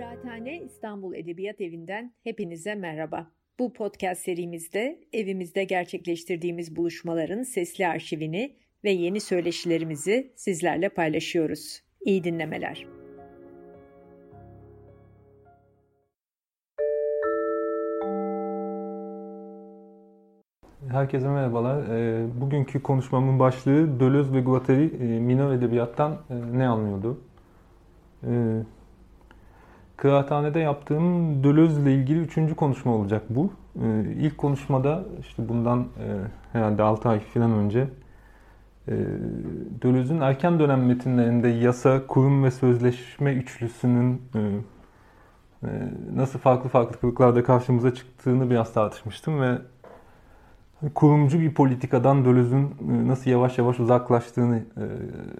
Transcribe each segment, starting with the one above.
Kıraathane İstanbul Edebiyat Evi'nden hepinize merhaba. Bu podcast serimizde evimizde gerçekleştirdiğimiz buluşmaların sesli arşivini ve yeni söyleşilerimizi sizlerle paylaşıyoruz. İyi dinlemeler. Herkese merhabalar. E, bugünkü konuşmamın başlığı Deleuze ve Guattari e, minor edebiyattan e, ne anlıyordu? Kıraathanede yaptığım Deleuze ile ilgili üçüncü konuşma olacak bu. İlk konuşmada işte bundan herhalde 6 ay falan önce Deleuze'ün erken dönem metinlerinde yasa, kurum ve sözleşme üçlüsünün nasıl farklı farklı kılıklarda karşımıza çıktığını biraz tartışmıştım ve kurumcu bir politikadan Döloz'un e, nasıl yavaş yavaş uzaklaştığını e,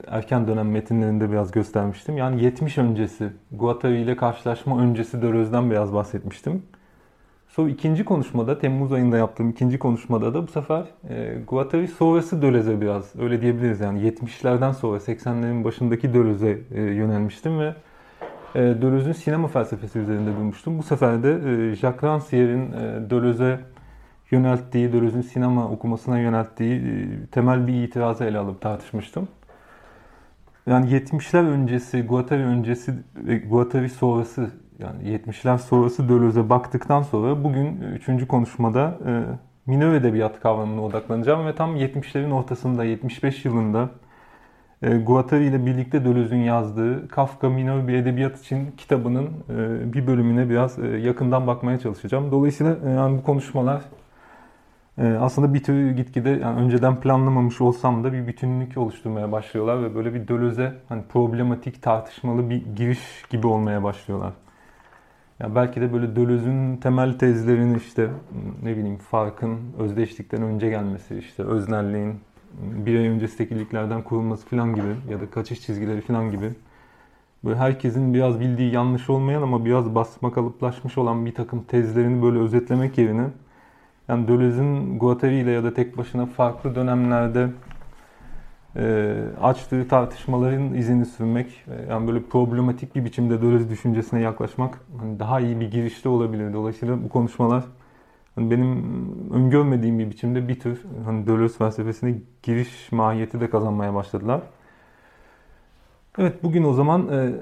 erken dönem metinlerinde biraz göstermiştim. Yani 70 öncesi, Guattari ile karşılaşma öncesi Döloz'dan biraz bahsetmiştim. Sonra ikinci konuşmada, Temmuz ayında yaptığım ikinci konuşmada da bu sefer e, Guattari sonrası Döloz'e biraz, öyle diyebiliriz yani 70'lerden sonra 80'lerin başındaki Döloz'e e, yönelmiştim ve e, sinema felsefesi üzerinde durmuştum. Bu sefer de Jacques Rancière'in e, yönelttiği, Deleuze'ün sinema okumasına yönelttiği e, temel bir itirazı ele alıp tartışmıştım. Yani 70'ler öncesi, Guattari öncesi ve Guattari sonrası yani 70'ler sonrası Deleuze'e baktıktan sonra bugün üçüncü konuşmada e, minör edebiyat kavramına odaklanacağım ve tam 70'lerin ortasında 75 yılında e, Guattari ile birlikte Deleuze'ün yazdığı Kafka Minör Bir Edebiyat için kitabının e, bir bölümüne biraz e, yakından bakmaya çalışacağım. Dolayısıyla e, yani bu konuşmalar aslında bir tür gitgide yani önceden planlamamış olsam da bir bütünlük oluşturmaya başlıyorlar ve böyle bir Döloz'e hani problematik, tartışmalı bir giriş gibi olmaya başlıyorlar. Yani belki de böyle Döloz'un temel tezlerini işte ne bileyim farkın özdeşlikten önce gelmesi, işte öznelliğin bir ay öncesi tekilliklerden kurulması falan gibi ya da kaçış çizgileri falan gibi böyle herkesin biraz bildiği yanlış olmayan ama biraz basma kalıplaşmış olan bir takım tezlerini böyle özetlemek yerine yani Deleuze'ün Guattari ile ya da tek başına farklı dönemlerde e, açtığı tartışmaların izini sürmek, e, yani böyle problematik bir biçimde Deleuze düşüncesine yaklaşmak hani daha iyi bir girişte olabilir. Dolayısıyla bu konuşmalar hani benim öngörmediğim bir biçimde bir tür hani Deleuze felsefesine giriş mahiyeti de kazanmaya başladılar. Evet bugün o zaman e,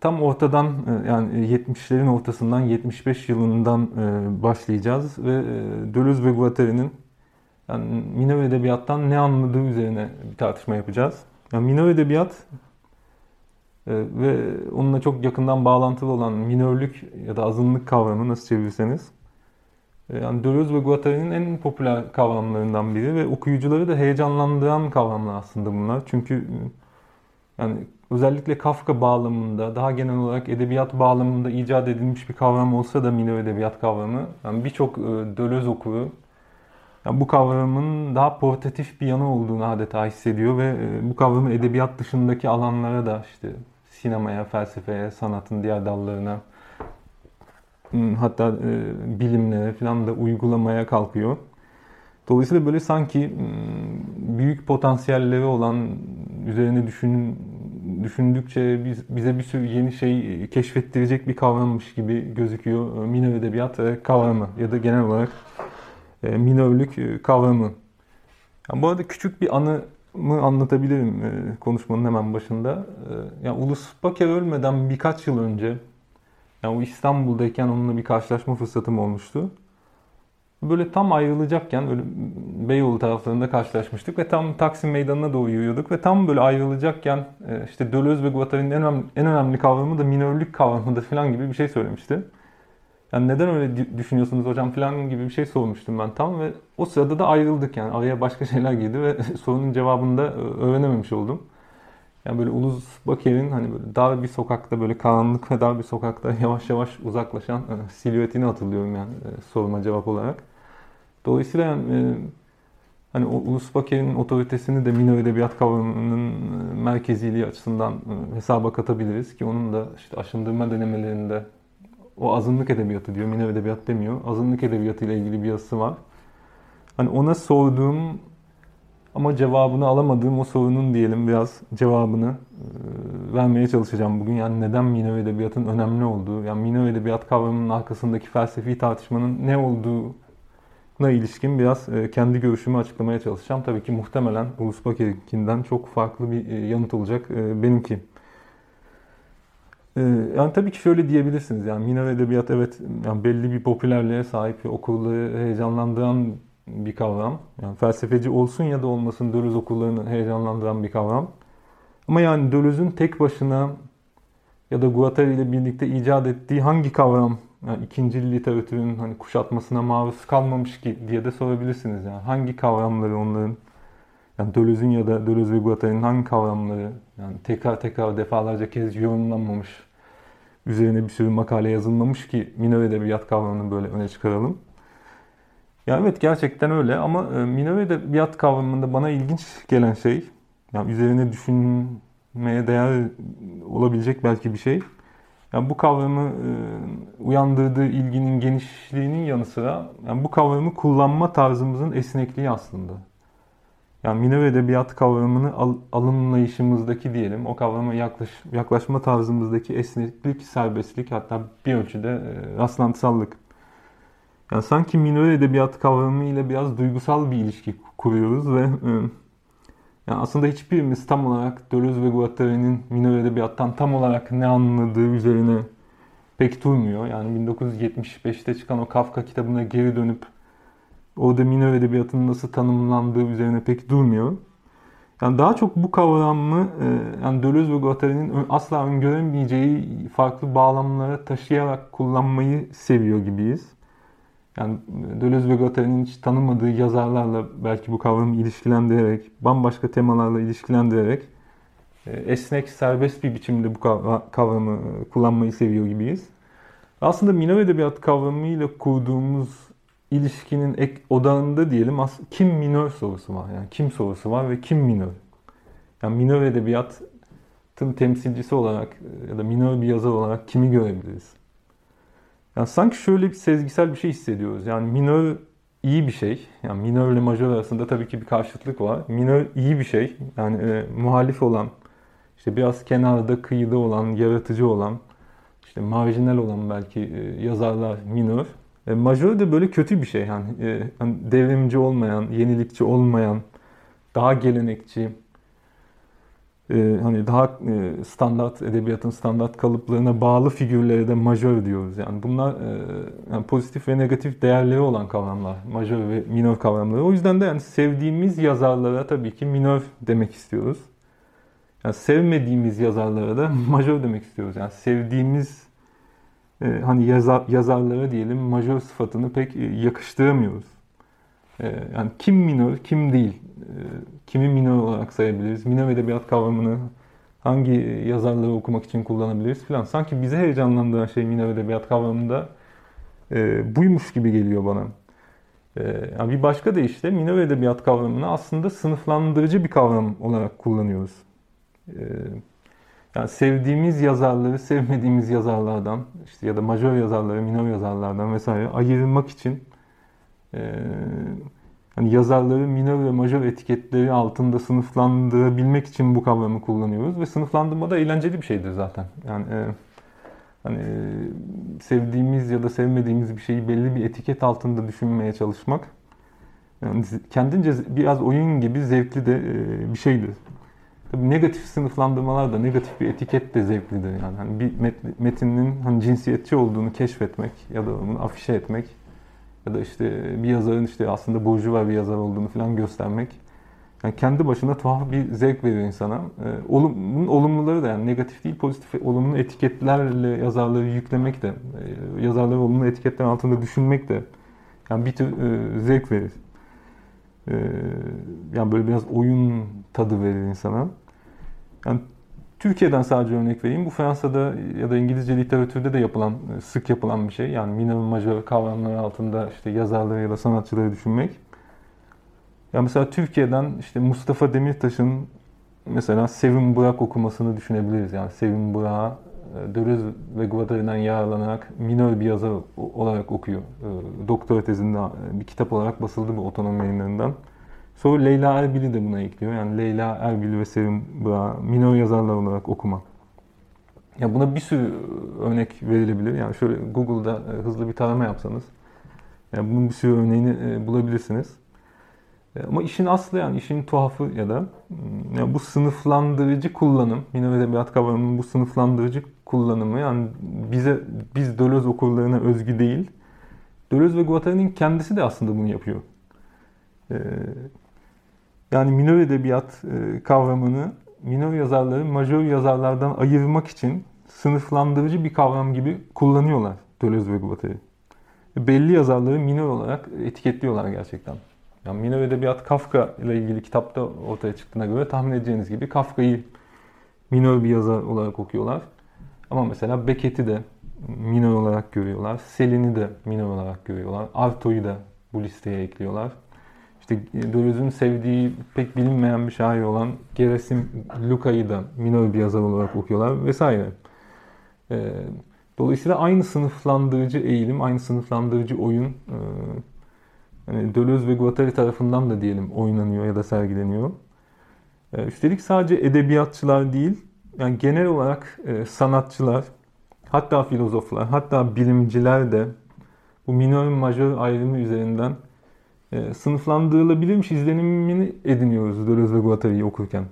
tam ortadan e, yani 70'lerin ortasından 75 yılından e, başlayacağız ve e, Deleuze ve Guattari'nin yani minor edebiyattan ne anladığı üzerine bir tartışma yapacağız. Yani minor edebiyat ve onunla çok yakından bağlantılı olan minörlük ya da azınlık kavramı nasıl çevirirseniz yani Deleuze ve Guattari'nin en popüler kavramlarından biri ve okuyucuları da heyecanlandıran kavramlar aslında bunlar. Çünkü yani özellikle Kafka bağlamında, daha genel olarak edebiyat bağlamında icat edilmiş bir kavram olsa da minor edebiyat kavramı, yani birçok e, Deleuze okuru yani bu kavramın daha portatif bir yanı olduğunu adeta hissediyor ve e, bu kavramı edebiyat dışındaki alanlara da işte sinemaya, felsefeye, sanatın diğer dallarına hatta e, bilimlere falan da uygulamaya kalkıyor. Dolayısıyla böyle sanki büyük potansiyelleri olan, üzerine düşün, düşündükçe biz, bize bir sürü yeni şey keşfettirecek bir kavrammış gibi gözüküyor. Minor edebiyat kavramı ya da genel olarak e, minörlük e, kavramı. Yani bu arada küçük bir anımı anlatabilirim e, konuşmanın hemen başında. Yani Ulus Baker ölmeden birkaç yıl önce, yani İstanbul'dayken onunla bir karşılaşma fırsatım olmuştu. Böyle tam ayrılacakken öyle Beyoğlu taraflarında karşılaşmıştık ve tam Taksim Meydanı'na doğru yürüyorduk ve tam böyle ayrılacakken e, işte Deleuze ve Guattari'nin en önemli, en önemli kavramı da minörlük kavramıdır falan gibi bir şey söylemişti. Yani neden öyle düşünüyorsunuz hocam falan gibi bir şey sormuştum ben tam ve o sırada da ayrıldık yani araya başka şeyler girdi ve sorunun cevabını da e, öğrenememiş oldum. Yani böyle Ulus Baker'in hani böyle dar bir sokakta böyle karanlık ve dar bir sokakta yavaş yavaş uzaklaşan e, silüetini hatırlıyorum yani soruma cevap olarak. Dolayısıyla e, hani Ulus Baker'in otoritesini de minor edebiyat kavramının e, merkeziliği açısından e, hesaba katabiliriz ki onun da işte aşındırma denemelerinde o azınlık edebiyatı diyor, minor edebiyat demiyor. Azınlık edebiyatı ile ilgili bir yazısı var. Hani ona sorduğum ama cevabını alamadığım o sorunun diyelim biraz cevabını vermeye çalışacağım bugün. Yani neden minor edebiyatın önemli olduğu, yani minor edebiyat kavramının arkasındaki felsefi tartışmanın ne olduğuna ilişkin biraz e, kendi görüşümü açıklamaya çalışacağım. Tabii ki muhtemelen Ulus çok farklı bir e, yanıt olacak e, benimki. Yani tabii ki şöyle diyebilirsiniz yani minor edebiyat evet yani belli bir popülerliğe sahip okulları heyecanlandıran bir kavram. Yani felsefeci olsun ya da olmasın Dölöz okullarını heyecanlandıran bir kavram. Ama yani Döloz'un tek başına ya da Guattari ile birlikte icat ettiği hangi kavram yani ikinci literatürün hani kuşatmasına maruz kalmamış ki diye de sorabilirsiniz yani. Hangi kavramları onların yani Döloz'un ya da Dölöz ve Guattari'nin hangi kavramları yani tekrar tekrar defalarca kez yorumlanmamış üzerine bir sürü makale yazılmamış ki minor edebiyat kavramını böyle öne çıkaralım. Ya evet gerçekten öyle ama e, minor edebiyat kavramında bana ilginç gelen şey yani üzerine düşünmeye değer olabilecek belki bir şey. Yani bu kavramı e, uyandırdığı ilginin genişliğinin yanı sıra yani bu kavramı kullanma tarzımızın esnekliği aslında. Yani minor edebiyat kavramını al, alımlayışımızdaki diyelim, o kavrama yaklaş, yaklaşma tarzımızdaki esneklik, serbestlik hatta bir ölçüde e, rastlantısallık. Yani sanki minor edebiyat kavramı ile biraz duygusal bir ilişki kuruyoruz ve e, yani aslında hiçbirimiz tam olarak Deleuze ve Guattari'nin minor edebiyattan tam olarak ne anladığı üzerine pek durmuyor. Yani 1975'te çıkan o Kafka kitabına geri dönüp orada minor edebiyatın nasıl tanımlandığı üzerine pek durmuyor. Yani daha çok bu kavramı e, yani Deleuze ve Guattari'nin asla öngöremeyeceği farklı bağlamlara taşıyarak kullanmayı seviyor gibiyiz. Yani Deleuze ve Guattari'nin hiç tanımadığı yazarlarla belki bu kavramı ilişkilendirerek, bambaşka temalarla ilişkilendirerek e, esnek, serbest bir biçimde bu kavramı kullanmayı seviyor gibiyiz. Aslında minor edebiyat kavramıyla kurduğumuz ilişkinin ek odağında diyelim kim minör sorusu var. Yani kim sorusu var ve kim minör? Yani minör edebiyatın temsilcisi olarak ya da minör bir yazar olarak kimi görebiliriz? Yani sanki şöyle bir sezgisel bir şey hissediyoruz. Yani minör iyi bir şey. Yani minör ile majör arasında tabii ki bir karşıtlık var. Minör iyi bir şey. Yani e, muhalif olan, işte biraz kenarda, kıyıda olan, yaratıcı olan, işte marjinal olan belki e, yazarlar minör. E, majör de böyle kötü bir şey. Yani, e, hani devrimci olmayan, yenilikçi olmayan, daha gelenekçi, e, hani daha e, standart edebiyatın standart kalıplarına bağlı figürlere de majör diyoruz. Yani bunlar e, yani pozitif ve negatif değerleri olan kavramlar. Majör ve minör kavramları. O yüzden de yani sevdiğimiz yazarlara tabii ki minör demek istiyoruz. Yani sevmediğimiz yazarlara da majör demek istiyoruz. Yani sevdiğimiz e, hani yazar, yazarlara diyelim majör sıfatını pek e, yakıştıramıyoruz. E, yani kim minör, kim değil. E, kimi minör olarak sayabiliriz? Minör edebiyat kavramını hangi yazarları okumak için kullanabiliriz falan. Sanki bizi heyecanlandıran şey minör edebiyat kavramında e, buymuş gibi geliyor bana. E, bir başka da işte minör edebiyat kavramını aslında sınıflandırıcı bir kavram olarak kullanıyoruz. E, yani sevdiğimiz yazarları sevmediğimiz yazarlardan işte ya da majör yazarları minor yazarlardan vesaire ayırmak için e, hani yazarları minor ve majör etiketleri altında sınıflandırabilmek için bu kavramı kullanıyoruz ve sınıflandırma da eğlenceli bir şeydir zaten. Yani e, hani sevdiğimiz ya da sevmediğimiz bir şeyi belli bir etiket altında düşünmeye çalışmak yani kendince biraz oyun gibi zevkli de e, bir şeydir. Tabii negatif sınıflandırmalar da negatif bir etiket de zevklidir yani. Hani bir metinin hani cinsiyetçi olduğunu keşfetmek ya da onu afişe etmek ya da işte bir yazarın işte aslında burjuva bir yazar olduğunu falan göstermek yani kendi başına tuhaf bir zevk veriyor insana. Ee, olum, bunun olumluları da yani negatif değil pozitif olumlu etiketlerle yazarları yüklemek de e, yazarları olumlu etiketler altında düşünmek de yani bir tür e, zevk verir. E, yani böyle biraz oyun tadı verir insana. Yani Türkiye'den sadece örnek vereyim. Bu Fransa'da ya da İngilizce literatürde de yapılan, sık yapılan bir şey. Yani minor majör kavramları altında işte yazarları ya da sanatçıları düşünmek. Ya mesela Türkiye'den işte Mustafa Demirtaş'ın mesela Sevim Burak okumasını düşünebiliriz. Yani Sevim Burak'ı e, Deleuze ve Guattari'den yararlanarak minör bir yazar olarak okuyor. E, doktora tezinde bir kitap olarak basıldı bu otonom yayınlarından. Sonra Leyla Erbil'i de buna ekliyor. Yani Leyla Erbil ve Sevim Burak'ı minor yazarlar olarak okuma. Ya buna bir sürü örnek verilebilir. Yani şöyle Google'da e, hızlı bir tarama yapsanız yani bunun bir sürü örneğini e, bulabilirsiniz. E, ama işin aslı yani işin tuhafı ya da yani bu sınıflandırıcı kullanım, Minor Edebiyat kavramının bu sınıflandırıcı kullanımı yani bize biz Deleuze okurlarına özgü değil. Deleuze ve Guattari'nin kendisi de aslında bunu yapıyor. Yani minor edebiyat kavramını minor yazarları majör yazarlardan ayırmak için sınıflandırıcı bir kavram gibi kullanıyorlar Deleuze ve Guattari. Belli yazarları minor olarak etiketliyorlar gerçekten. Yani minor edebiyat Kafka ile ilgili kitapta ortaya çıktığına göre tahmin edeceğiniz gibi Kafka'yı minor bir yazar olarak okuyorlar. Ama mesela Beckett'i de minor olarak görüyorlar. Selin'i de minor olarak görüyorlar. Arto'yu da bu listeye ekliyorlar. İşte Deleuze'ün sevdiği pek bilinmeyen bir şair olan Gerasim Luka'yı da minor bir yazar olarak okuyorlar vesaire. Ee, dolayısıyla aynı sınıflandırıcı eğilim, aynı sınıflandırıcı oyun e, Deleuze ve Guattari tarafından da diyelim oynanıyor ya da sergileniyor. Ee, üstelik sadece edebiyatçılar değil, yani genel olarak e, sanatçılar, hatta filozoflar, hatta bilimciler de bu minor majör ayrımı üzerinden e, sınıflandırılabilirmiş izlenimini ediniyoruz Deleuze ve Guattari'yi okurken.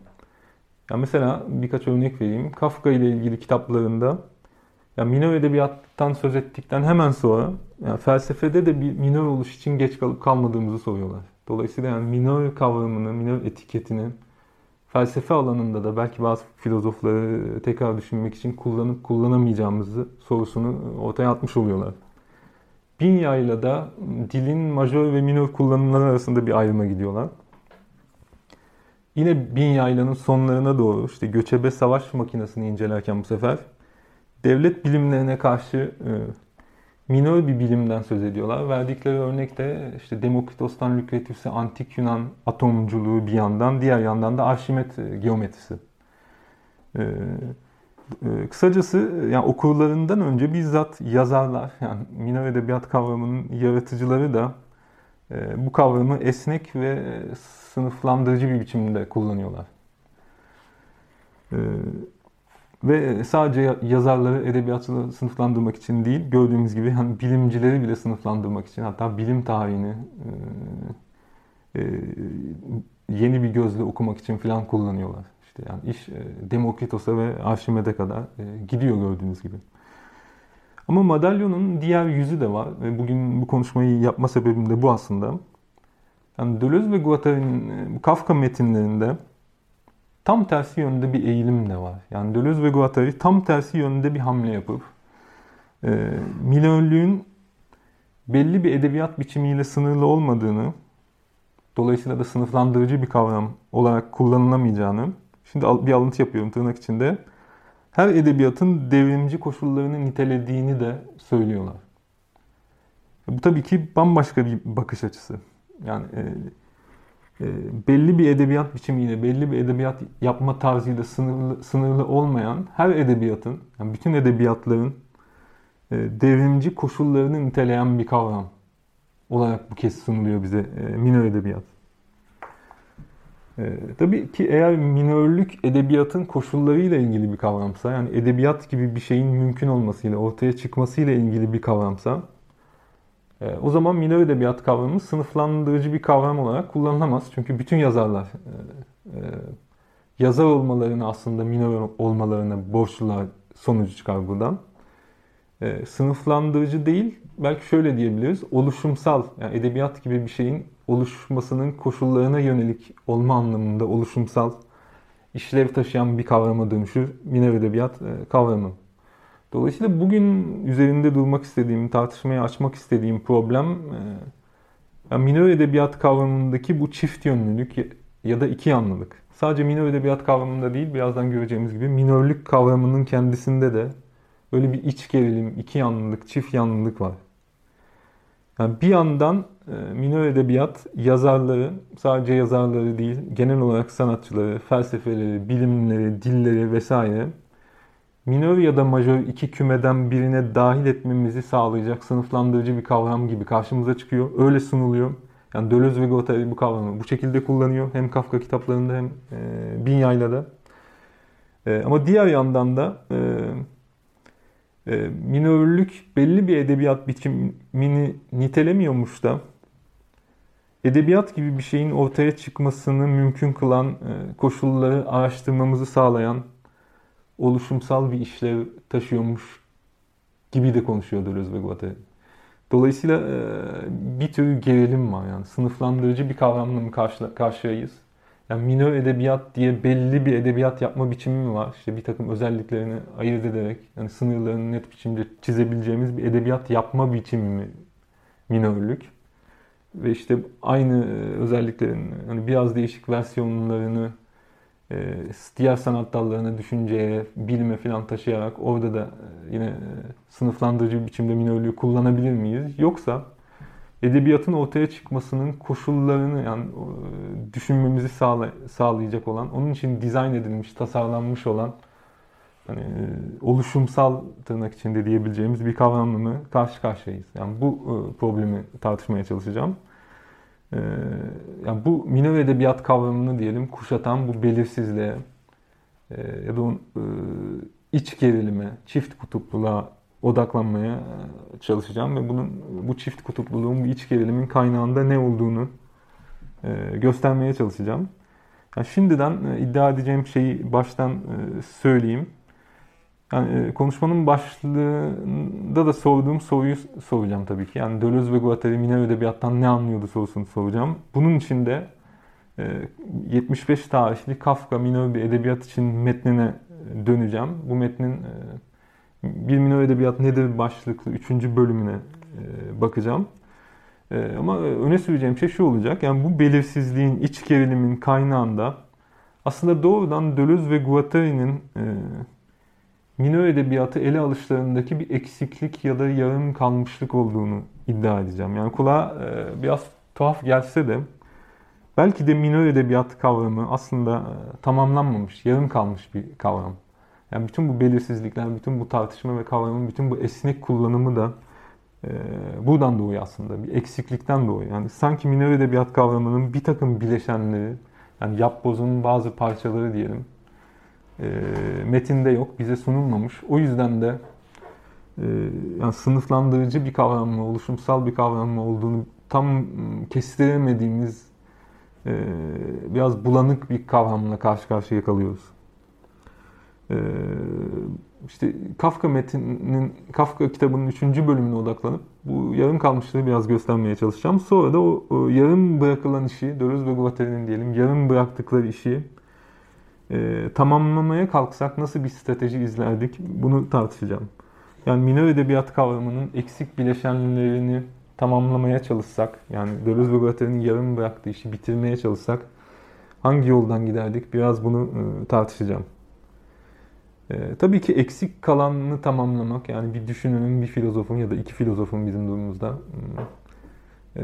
Ya mesela birkaç örnek vereyim. Kafka ile ilgili kitaplarında ya minor edebiyattan söz ettikten hemen sonra yani felsefede de bir minor oluş için geç kalıp kalmadığımızı soruyorlar. Dolayısıyla yani minor kavramını, minor etiketini felsefe alanında da belki bazı filozofları tekrar düşünmek için kullanıp kullanamayacağımızı sorusunu ortaya atmış oluyorlar. Binya'yla da dilin majör ve minör kullanımları arasında bir ayrıma gidiyorlar. Yine Binya'ylanın sonlarına doğru işte göçebe savaş makinesini incelerken bu sefer devlet bilimlerine karşı e, minör bir bilimden söz ediyorlar. Verdikleri örnekte işte Demokritos'tan Lükretivs'e antik Yunan atomculuğu bir yandan, diğer yandan da Arşimet e, geometrisi. E, kısacası yani okurlarından önce bizzat yazarlar yani minor edebiyat kavramının yaratıcıları da e, bu kavramı esnek ve sınıflandırıcı bir biçimde kullanıyorlar. Ee, ve sadece yazarları, edebiyatçıları sınıflandırmak için değil, gördüğümüz gibi hani bilimcileri bile sınıflandırmak için, hatta bilim tarihini e, e, yeni bir gözle okumak için falan kullanıyorlar. İşte yani iş e, Demokritos'a ve Arşimed'e kadar e, gidiyor gördüğünüz gibi. Ama madalyonun diğer yüzü de var ve bugün bu konuşmayı yapma sebebim de bu aslında. Yani Deleuze ve Guattari'nin e, Kafka metinlerinde tam tersi yönde bir eğilim de var. Yani Deleuze ve Guattari tam tersi yönde bir hamle yapıp e, milönlüğün belli bir edebiyat biçimiyle sınırlı olmadığını, dolayısıyla da sınıflandırıcı bir kavram olarak kullanılamayacağını Şimdi bir alıntı yapıyorum tırnak içinde. Her edebiyatın devrimci koşullarını nitelediğini de söylüyorlar. Bu tabii ki bambaşka bir bakış açısı. Yani e, e, belli bir edebiyat biçimiyle, belli bir edebiyat yapma tarzıyla sınırlı, sınırlı olmayan her edebiyatın, yani bütün edebiyatların e, devrimci koşullarını niteleyen bir kavram olarak bu kez sunuluyor bize e, minor edebiyat. Ee, tabii ki eğer minörlük edebiyatın koşullarıyla ilgili bir kavramsa, yani edebiyat gibi bir şeyin mümkün olmasıyla, ortaya çıkmasıyla ilgili bir kavramsa, e, o zaman minör edebiyat kavramı sınıflandırıcı bir kavram olarak kullanılamaz. Çünkü bütün yazarlar e, e, yazar olmalarını aslında minör olmalarına borçlular sonucu çıkar buradan. E, sınıflandırıcı değil, belki şöyle diyebiliriz, oluşumsal, yani edebiyat gibi bir şeyin oluşmasının koşullarına yönelik olma anlamında oluşumsal işlev taşıyan bir kavrama dönüşür minor edebiyat e, kavramı. Dolayısıyla bugün üzerinde durmak istediğim, tartışmaya açmak istediğim problem e, yani minor edebiyat kavramındaki bu çift yönlülük ya da iki yanlılık. Sadece minor edebiyat kavramında değil, birazdan göreceğimiz gibi minörlük kavramının kendisinde de böyle bir iç gerilim, iki yanlılık, çift yanlılık var. Yani bir yandan minor edebiyat yazarları, sadece yazarları değil, genel olarak sanatçıları, felsefeleri, bilimleri, dilleri vesaire minor ya da majör iki kümeden birine dahil etmemizi sağlayacak sınıflandırıcı bir kavram gibi karşımıza çıkıyor. Öyle sunuluyor. Yani Deleuze ve Guattari bu kavramı bu şekilde kullanıyor. Hem Kafka kitaplarında hem e, Binya'yla da. E, ama diğer yandan da e, e, minörlük belli bir edebiyat biçimini nitelemiyormuş da edebiyat gibi bir şeyin ortaya çıkmasını mümkün kılan e, koşulları araştırmamızı sağlayan oluşumsal bir işlev taşıyormuş gibi de konuşuyor Deleuze ve Guattari. Dolayısıyla e, bir tür gerilim var yani sınıflandırıcı bir kavramla mı karşı, karşıyayız? Yani minör edebiyat diye belli bir edebiyat yapma biçimi mi var? İşte bir takım özelliklerini ayırt ederek yani sınırlarını net biçimde çizebileceğimiz bir edebiyat yapma biçimi mi minörlük? Ve işte aynı özelliklerin hani biraz değişik versiyonlarını e, diğer sanat dallarına, düşünceye, bilime falan taşıyarak orada da e, yine e, sınıflandırıcı bir biçimde minörlüğü kullanabilir miyiz? Yoksa edebiyatın ortaya çıkmasının koşullarını yani düşünmemizi sağlay sağlayacak olan, onun için dizayn edilmiş, tasarlanmış olan hani oluşumsal tırnak içinde diyebileceğimiz bir kavramla mı karşı karşıyayız? Yani bu problemi tartışmaya çalışacağım. Ee, yani bu minor edebiyat kavramını diyelim kuşatan bu belirsizliğe e, ya da onun e, iç gerilime, çift kutupluluğa odaklanmaya e, çalışacağım ve bunun bu çift kutupluluğun, bu iç gerilimin kaynağında ne olduğunu göstermeye çalışacağım. Yani şimdiden iddia edeceğim şeyi baştan söyleyeyim. Yani konuşmanın başlığında da sorduğum soruyu soracağım tabii ki. Yani Deleuze ve Guattari minor edebiyattan ne anlıyordu sorusunu soracağım. Bunun için de 75 tarihli Kafka minor bir edebiyat için metnine döneceğim. Bu metnin bir minor edebiyat nedir başlıklı 3. bölümüne bakacağım. Ama öne süreceğim şey şu olacak. Yani bu belirsizliğin, iç gerilimin kaynağında aslında doğrudan Deleuze ve Guattari'nin minor edebiyatı ele alışlarındaki bir eksiklik ya da yarım kalmışlık olduğunu iddia edeceğim. Yani kulağa e, biraz tuhaf gelse de belki de minor edebiyat kavramı aslında e, tamamlanmamış, yarım kalmış bir kavram. Yani bütün bu belirsizlikler, bütün bu tartışma ve kavramın bütün bu esnek kullanımı da e, buradan doğuyor aslında. Bir eksiklikten doğuyor. Yani sanki minor edebiyat kavramının bir takım bileşenleri, yani yapbozun bazı parçaları diyelim, metinde yok, bize sunulmamış. O yüzden de e, yani sınıflandırıcı bir kavram mı, oluşumsal bir kavram mı olduğunu tam kestiremediğimiz e, biraz bulanık bir kavramla karşı karşıya kalıyoruz. E, işte Kafka metninin, Kafka kitabının 3. bölümüne odaklanıp bu yarım kalmışlığı biraz göstermeye çalışacağım. Sonra da o, o yarım bırakılan işi, Deleuze ve Guattari'nin diyelim yarım bıraktıkları işi e, tamamlamaya kalksak nasıl bir strateji izlerdik bunu tartışacağım. Yani minor edebiyat kavramının eksik bileşenlerini tamamlamaya çalışsak, yani Deleuze ve Guattari'nin yarım bıraktığı işi bitirmeye çalışsak hangi yoldan giderdik biraz bunu e, tartışacağım. E, tabii ki eksik kalanını tamamlamak yani bir düşünürün, bir filozofun ya da iki filozofun bizim durumumuzda e,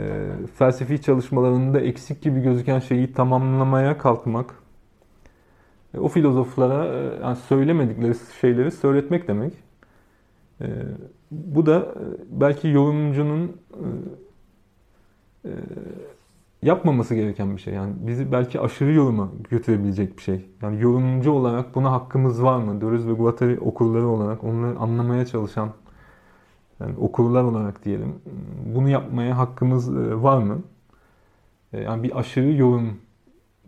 felsefi çalışmalarında eksik gibi gözüken şeyi tamamlamaya kalkmak o filozoflara e, yani söylemedikleri şeyleri söyletmek demek. E, bu da belki yorumcunun yapmaması gereken bir şey. Yani bizi belki aşırı yoruma götürebilecek bir şey. Yani yorumcu olarak buna hakkımız var mı? Deleuze ve Guattari okurları olarak onları anlamaya çalışan yani okurlar olarak diyelim. Bunu yapmaya hakkımız var mı? Yani bir aşırı yorum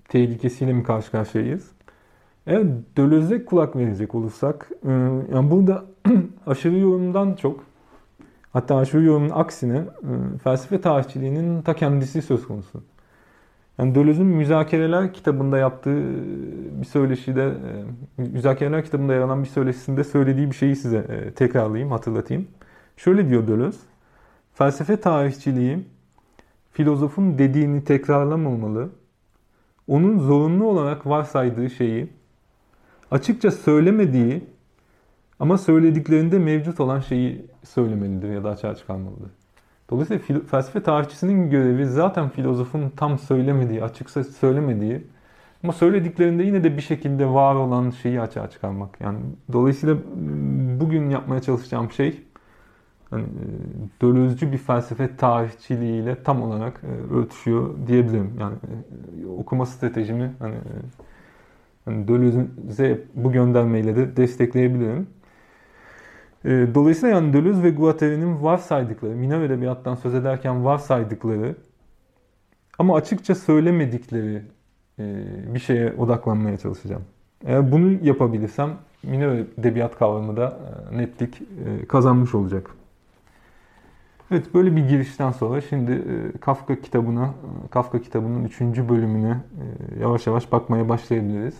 tehlikesiyle mi karşı karşıyayız? Eğer Deleuze'e kulak verecek olursak, e, yani burada aşırı yorumdan çok, hatta aşırı yorumun aksine e, felsefe tarihçiliğinin ta kendisi söz konusu. Yani Deleuze'ün Müzakereler kitabında yaptığı bir söyleşide, e, Müzakereler kitabında yer alan bir söyleşisinde söylediği bir şeyi size tekrarlayayım, hatırlatayım. Şöyle diyor Deleuze, felsefe tarihçiliği filozofun dediğini tekrarlamamalı, onun zorunlu olarak varsaydığı şeyi açıkça söylemediği ama söylediklerinde mevcut olan şeyi söylemelidir ya da açığa çıkarmalıdır. Dolayısıyla felsefe tarihçisinin görevi zaten filozofun tam söylemediği, açıkça söylemediği ama söylediklerinde yine de bir şekilde var olan şeyi açığa çıkarmak. Yani dolayısıyla bugün yapmaya çalışacağım şey hani, e, dölözcü bir felsefe tarihçiliğiyle tam olarak e, örtüşüyor diyebilirim. Yani okuma stratejimi hani Hani Deleuze'e bu göndermeyle de destekleyebilirim. E, dolayısıyla yani Deleuze ve Guattari'nin varsaydıkları, minor edebiyattan söz ederken varsaydıkları ama açıkça söylemedikleri e, bir şeye odaklanmaya çalışacağım. Eğer bunu yapabilirsem minor edebiyat kavramı da e, netlik e, kazanmış olacak. Evet böyle bir girişten sonra şimdi Kafka kitabına, Kafka kitabının 3. bölümüne yavaş yavaş bakmaya başlayabiliriz.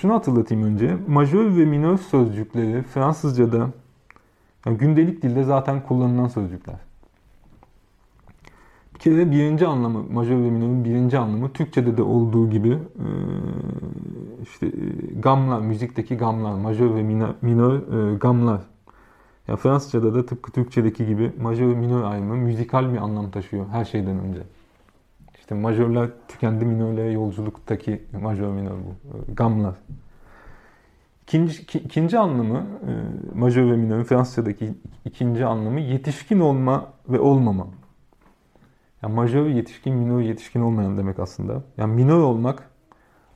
Şunu hatırlatayım önce. Majör ve minör sözcükleri Fransızca'da yani gündelik dilde zaten kullanılan sözcükler. Bir kere birinci anlamı, majör ve minörün birinci anlamı Türkçe'de de olduğu gibi işte gamlar, müzikteki gamlar, majör ve minör, gamlar ya Fransızca'da da tıpkı Türkçedeki gibi majör ve minör ayrımı müzikal bir anlam taşıyor her şeyden önce. İşte majörler tükendi minörlere yolculuktaki majör minör bu. Gamlar. İkinci, ikinci anlamı e, majör ve minörün Fransızca'daki ikinci anlamı yetişkin olma ve olmama. Yani majör yetişkin, minör yetişkin olmayan demek aslında. Yani minör olmak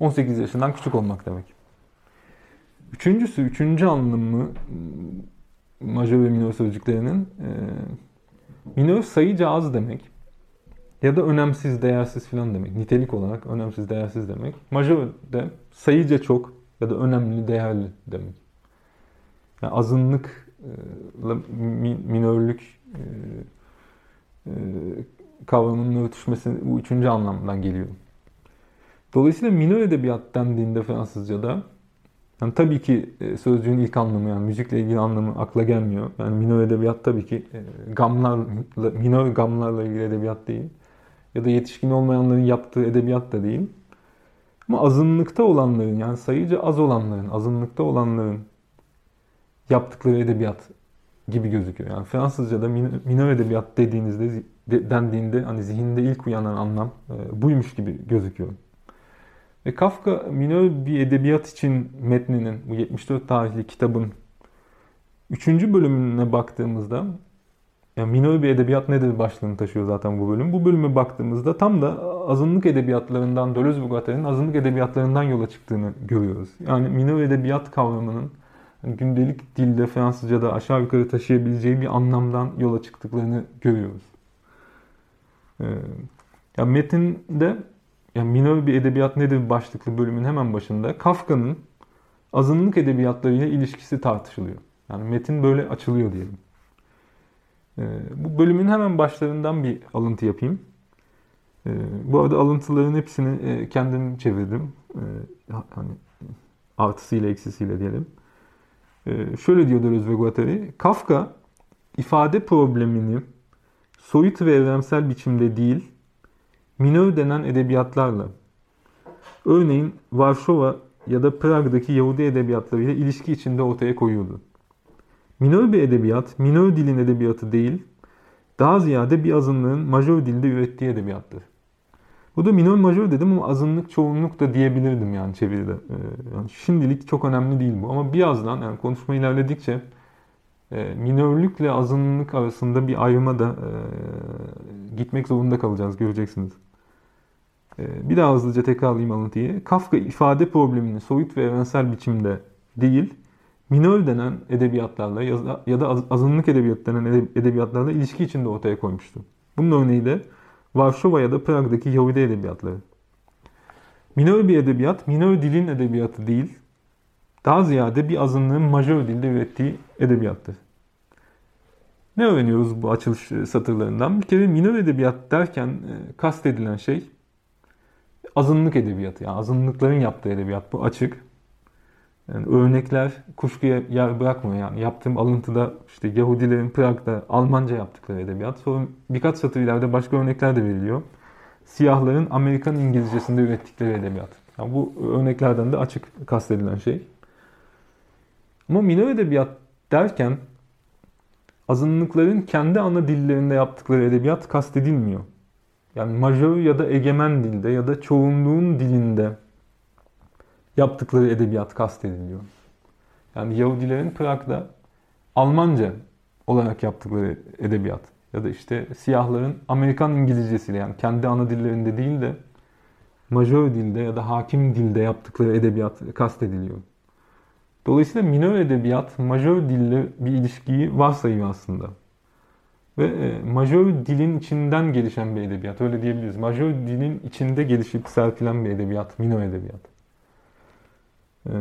18 yaşından küçük olmak demek. Üçüncüsü, üçüncü anlamı majör ve minör sözcüklerinin e, minör sayıca az demek ya da önemsiz, değersiz filan demek. Nitelik olarak önemsiz, değersiz demek. Majör de sayıca çok ya da önemli, değerli demek. Yani azınlıkla minörlük e, e, kavramının örtüşmesi bu üçüncü anlamdan geliyor. Dolayısıyla minör edebiyat dendiğinde Fransızca'da yani tabii ki e, sözcüğün ilk anlamı yani müzikle ilgili anlamı akla gelmiyor. Yani minor edebiyat tabii ki e, gamlar, minor gamlarla ilgili edebiyat değil. Ya da yetişkin olmayanların yaptığı edebiyat da değil. Ama azınlıkta olanların yani sayıca az olanların, azınlıkta olanların yaptıkları edebiyat gibi gözüküyor. Yani Fransızca'da minor edebiyat dediğinizde dendiğinde hani zihinde ilk uyanan anlam e, buymuş gibi gözüküyor. Ve Kafka minör bir edebiyat için metninin, bu 74 tarihli kitabın 3. bölümüne baktığımızda yani minör bir edebiyat nedir başlığını taşıyor zaten bu bölüm. Bu bölüme baktığımızda tam da azınlık edebiyatlarından, Deleuze Guattari'nin azınlık edebiyatlarından yola çıktığını görüyoruz. Yani minör edebiyat kavramının gündelik dilde Fransızca'da aşağı yukarı taşıyabileceği bir anlamdan yola çıktıklarını görüyoruz. Ee, yani metinde yani minör bir edebiyat nedir başlıklı bölümün hemen başında Kafka'nın azınlık edebiyatlarıyla ilişkisi tartışılıyor. Yani metin böyle açılıyor diyelim. Ee, bu bölümün hemen başlarından bir alıntı yapayım. Ee, bu arada alıntıların hepsini e, kendim çevirdim. Ee, hani artısıyla eksisiyle diyelim. Şöyle diyor Deleuze ve Guattari. Kafka ifade problemini soyut ve evrensel biçimde değil, minör denen edebiyatlarla, örneğin Varşova ya da Prag'daki Yahudi edebiyatlarıyla ilişki içinde ortaya koyuyordu. Minör bir edebiyat, minör dilin edebiyatı değil, daha ziyade bir azınlığın majör dilde ürettiği edebiyattır. Bu da minör majör dedim ama azınlık çoğunluk da diyebilirdim yani çeviride. Ee, yani şimdilik çok önemli değil bu ama birazdan yani konuşma ilerledikçe e, minörlükle azınlık arasında bir ayrıma da e, gitmek zorunda kalacağız göreceksiniz. E, bir daha hızlıca tekrarlayayım alıntıyı. Kafka ifade problemini soyut ve evrensel biçimde değil, minör denen edebiyatlarla ya da azınlık edebiyat denen edebiyatlarla ilişki içinde ortaya koymuştu. Bunun örneği de Varşova ya da Prag'daki Yahudi edebiyatları. Minör bir edebiyat, minör dilin edebiyatı değil, daha ziyade bir azınlığın majör dilde ürettiği edebiyattır. Ne öğreniyoruz bu açılış satırlarından? Bir kere minör edebiyat derken e, kastedilen şey azınlık edebiyatı. Yani azınlıkların yaptığı edebiyat bu açık. Yani örnekler kuşkuya yer bırakmıyor. Yani yaptığım alıntıda işte Yahudilerin Prag'da Almanca yaptıkları edebiyat. Sonra birkaç satır ileride başka örnekler de veriliyor. Siyahların Amerikan İngilizcesinde ürettikleri edebiyat. Yani bu örneklerden de açık kastedilen şey. Ama minor edebiyat derken azınlıkların kendi ana dillerinde yaptıkları edebiyat kastedilmiyor. Yani majör ya da egemen dilde ya da çoğunluğun dilinde yaptıkları edebiyat kastediliyor. Yani Yahudilerin Prag'da Almanca olarak yaptıkları edebiyat ya da işte siyahların Amerikan İngilizcesiyle yani kendi ana dillerinde değil de majör dilde ya da hakim dilde yaptıkları edebiyat kastediliyor. Dolayısıyla minör edebiyat majör dille bir ilişkiyi varsayıyor aslında. Ve e, majör dilin içinden gelişen bir edebiyat. Öyle diyebiliriz. Majör dilin içinde gelişip serpilen bir edebiyat. Minor edebiyat. Ee,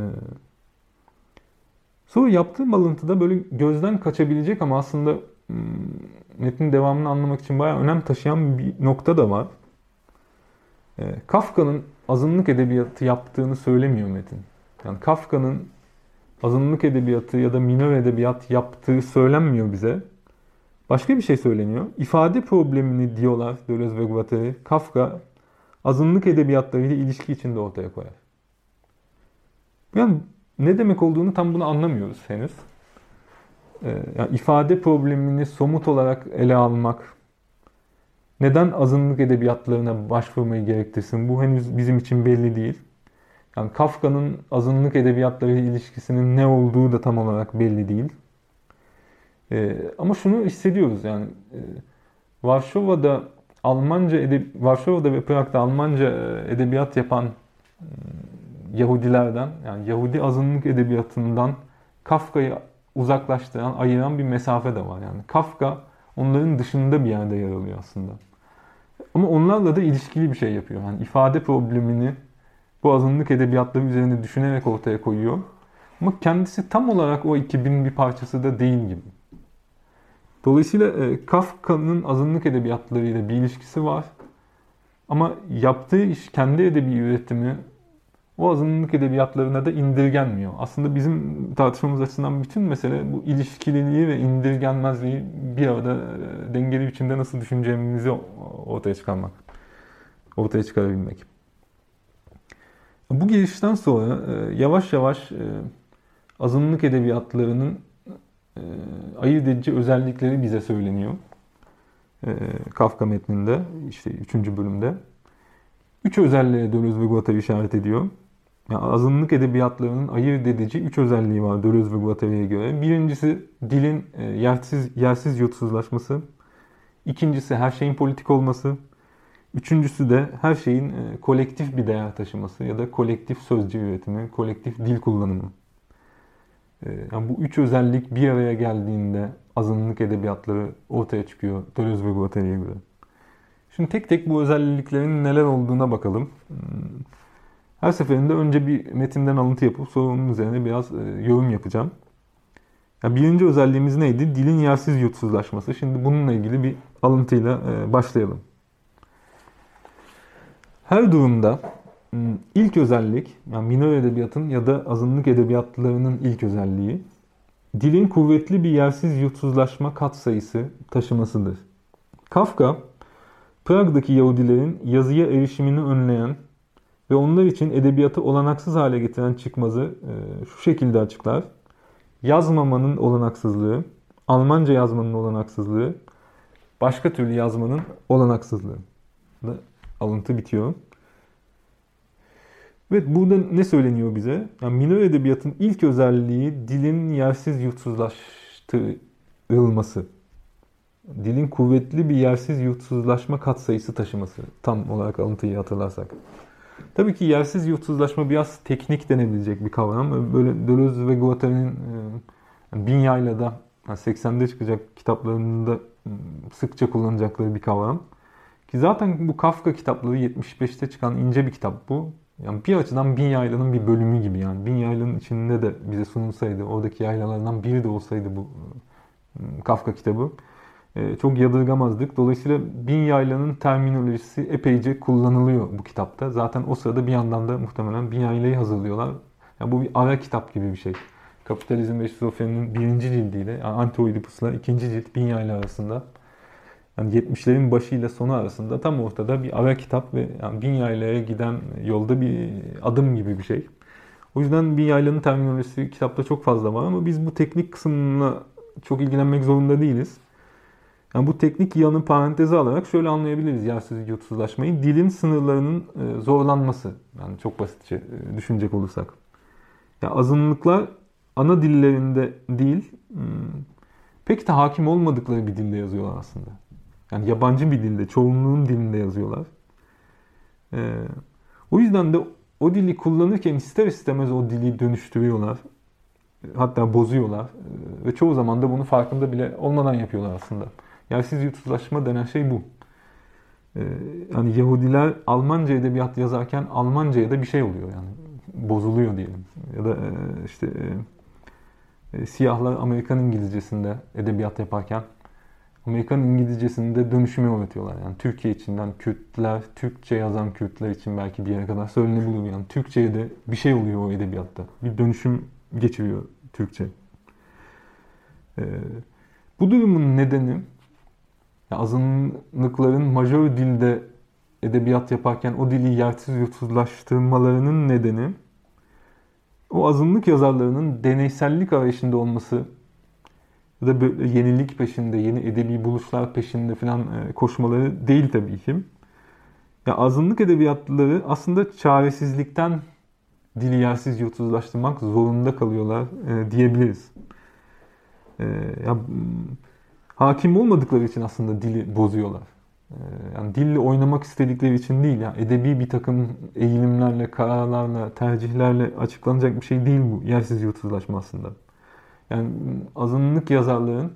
sonra yaptığım alıntıda böyle gözden kaçabilecek ama aslında hmm, metnin devamını anlamak için bayağı önem taşıyan bir nokta da var. Ee, Kafka'nın azınlık edebiyatı yaptığını söylemiyor metin. Yani Kafka'nın azınlık edebiyatı ya da minor edebiyat yaptığı söylenmiyor bize. Başka bir şey söyleniyor. İfade problemini diyorlar Deleuze ve Guattari. Kafka azınlık edebiyatlarıyla ilişki içinde ortaya koyar. Yani ne demek olduğunu tam bunu anlamıyoruz henüz. Ee, yani ifade problemini somut olarak ele almak, neden azınlık edebiyatlarına başvurmayı gerektirsin? Bu henüz bizim için belli değil. Yani Kafka'nın azınlık edebiyatları ilişkisinin ne olduğu da tam olarak belli değil. Ee, ama şunu hissediyoruz yani e, Varşova'da Almanca edeb Varşova'da ve Prag'da Almanca e, edebiyat yapan e, Yahudilerden yani Yahudi azınlık edebiyatından Kafka'yı uzaklaştıran, ayıran bir mesafe de var. Yani Kafka onların dışında bir yerde yer alıyor aslında. Ama onlarla da ilişkili bir şey yapıyor. Yani ifade problemini bu azınlık edebiyatları üzerine düşünerek ortaya koyuyor. Ama kendisi tam olarak o ekibin bir parçası da değil gibi. Dolayısıyla e, Kafka'nın azınlık edebiyatlarıyla bir ilişkisi var. Ama yaptığı iş kendi edebi üretimi o azınlık edebiyatlarına da indirgenmiyor. Aslında bizim tartışmamız açısından bütün mesele bu ilişkililiği ve indirgenmezliği bir arada e, dengeli biçimde nasıl düşüneceğimizi ortaya çıkarmak. Ortaya çıkarabilmek. Bu gelişten sonra e, yavaş yavaş e, azınlık edebiyatlarının ayırt edici özellikleri bize söyleniyor. Kafka metninde, işte 3. bölümde. Üç özelliğe Deleuze ve Guattari işaret ediyor. Yani azınlık edebiyatlarının ayırt edici üç özelliği var Deleuze ve Guattari'ye göre. Birincisi dilin e, yersiz, yersiz yutsuzlaşması. İkincisi her şeyin politik olması. Üçüncüsü de her şeyin e, kolektif bir değer taşıması ya da kolektif sözcü üretimi, kolektif dil kullanımı. E, yani bu üç özellik bir araya geldiğinde azınlık edebiyatları ortaya çıkıyor Deleuze ve Guattari'ye göre. Şimdi tek tek bu özelliklerin neler olduğuna bakalım. Her seferinde önce bir metinden alıntı yapıp sonra onun üzerine biraz e, yorum yapacağım. Ya birinci özelliğimiz neydi? Dilin yersiz yutsuzlaşması. Şimdi bununla ilgili bir alıntıyla e, başlayalım. Her durumda hmm, ilk özellik, yani minor edebiyatın ya da azınlık edebiyatlarının ilk özelliği, dilin kuvvetli bir yersiz yutsuzlaşma katsayısı taşımasıdır. Kafka, Prag'daki Yahudilerin yazıya erişimini önleyen ve onlar için edebiyatı olanaksız hale getiren çıkmazı e, şu şekilde açıklar. Yazmamanın olanaksızlığı, Almanca yazmanın olanaksızlığı, başka türlü yazmanın olanaksızlığı. Da alıntı bitiyor. Evet burada ne söyleniyor bize? Yani minor edebiyatın ilk özelliği dilin yersiz yutsuzlaştırılması. Dilin kuvvetli bir yersiz yutsuzlaşma katsayısı taşıması. Tam olarak alıntıyı hatırlarsak. Tabii ki yersiz yurtsuzlaşma biraz teknik denebilecek bir kavram. Böyle Deleuze ve Guattari'nin e, bin yayla da 80'de çıkacak kitaplarında ıı, sıkça kullanacakları bir kavram. Ki zaten bu Kafka kitapları 75'te çıkan ince bir kitap bu. Yani bir açıdan bin yaylanın bir bölümü gibi yani. Bin yaylanın içinde de bize sunulsaydı, oradaki yaylalardan biri de olsaydı bu ıı, Kafka kitabı e, çok yadırgamazdık. Dolayısıyla bin yaylanın terminolojisi epeyce kullanılıyor bu kitapta. Zaten o sırada bir yandan da muhtemelen bin yaylayı hazırlıyorlar. Yani bu bir ara kitap gibi bir şey. Kapitalizm ve Şizofreninin birinci cildiyle yani Anti-Oedipus'la ikinci cilt bin yayla arasında yani 70'lerin başı ile sonu arasında tam ortada bir ara kitap ve yani bin yaylaya giden yolda bir adım gibi bir şey. O yüzden bin yaylanın terminolojisi kitapta çok fazla var ama biz bu teknik kısmına çok ilgilenmek zorunda değiliz. Yani bu teknik yanı paranteze alarak şöyle anlayabiliriz yersiz yutsuzlaşmayı. Dilin sınırlarının e, zorlanması. Yani çok basitçe e, düşünecek olursak. Ya azınlıklar ana dillerinde değil, hmm, pek de hakim olmadıkları bir dilde yazıyorlar aslında. Yani yabancı bir dilde, çoğunluğun dilinde yazıyorlar. Ee, o yüzden de o dili kullanırken ister istemez o dili dönüştürüyorlar. hatta bozuyorlar ve çoğu zaman da bunu farkında bile olmadan yapıyorlar aslında. Yersiz yutsuzlaşma denen şey bu. Yani Yahudiler Almanca edebiyat yazarken Almanca'ya da bir şey oluyor yani bozuluyor diyelim. Ya da işte e, siyahlar Amerikan İngilizcesinde edebiyat yaparken Amerikan İngilizcesinde dönüşümü öğretiyorlar. Yani Türkiye içinden Kürtler, Türkçe yazan Kürtler için belki bir yere kadar söylenebiliyor. Yani Türkçe'ye de bir şey oluyor o edebiyatta. Bir dönüşüm geçiriyor Türkçe. Ee, bu durumun nedeni azınlıkların majör dilde edebiyat yaparken o dili yersiz yutsuzlaştırmalarının nedeni o azınlık yazarlarının deneysellik arayışında olması ya da böyle yenilik peşinde, yeni edebi buluşlar peşinde falan e, koşmaları değil tabii ki. Ya azınlık edebiyatları aslında çaresizlikten dili yersiz yutsuzlaştırmak zorunda kalıyorlar e, diyebiliriz. E, ya, hakim olmadıkları için aslında dili bozuyorlar. E, yani dille oynamak istedikleri için değil. Yani edebi bir takım eğilimlerle, kararlarla, tercihlerle açıklanacak bir şey değil bu yersiz yutsuzlaşma aslında. Yani azınlık yazarların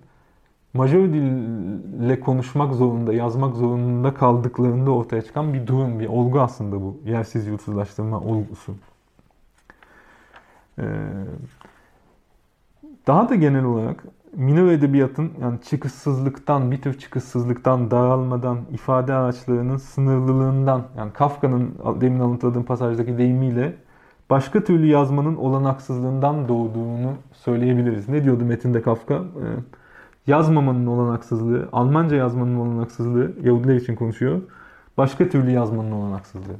majör dille konuşmak zorunda, yazmak zorunda kaldıklarında ortaya çıkan bir durum, bir olgu aslında bu. Yersiz yutsuzlaştırma olgusu. Ee, daha da genel olarak minor edebiyatın yani çıkışsızlıktan, bir tür çıkışsızlıktan, daralmadan, ifade araçlarının sınırlılığından yani Kafka'nın demin alıntıladığım pasajdaki deyimiyle başka türlü yazmanın olanaksızlığından doğduğunu söyleyebiliriz. Ne diyordu metinde Kafka? Ee, yazmamanın olanaksızlığı, Almanca yazmanın olanaksızlığı, Yahudiler için konuşuyor. Başka türlü yazmanın olanaksızlığı.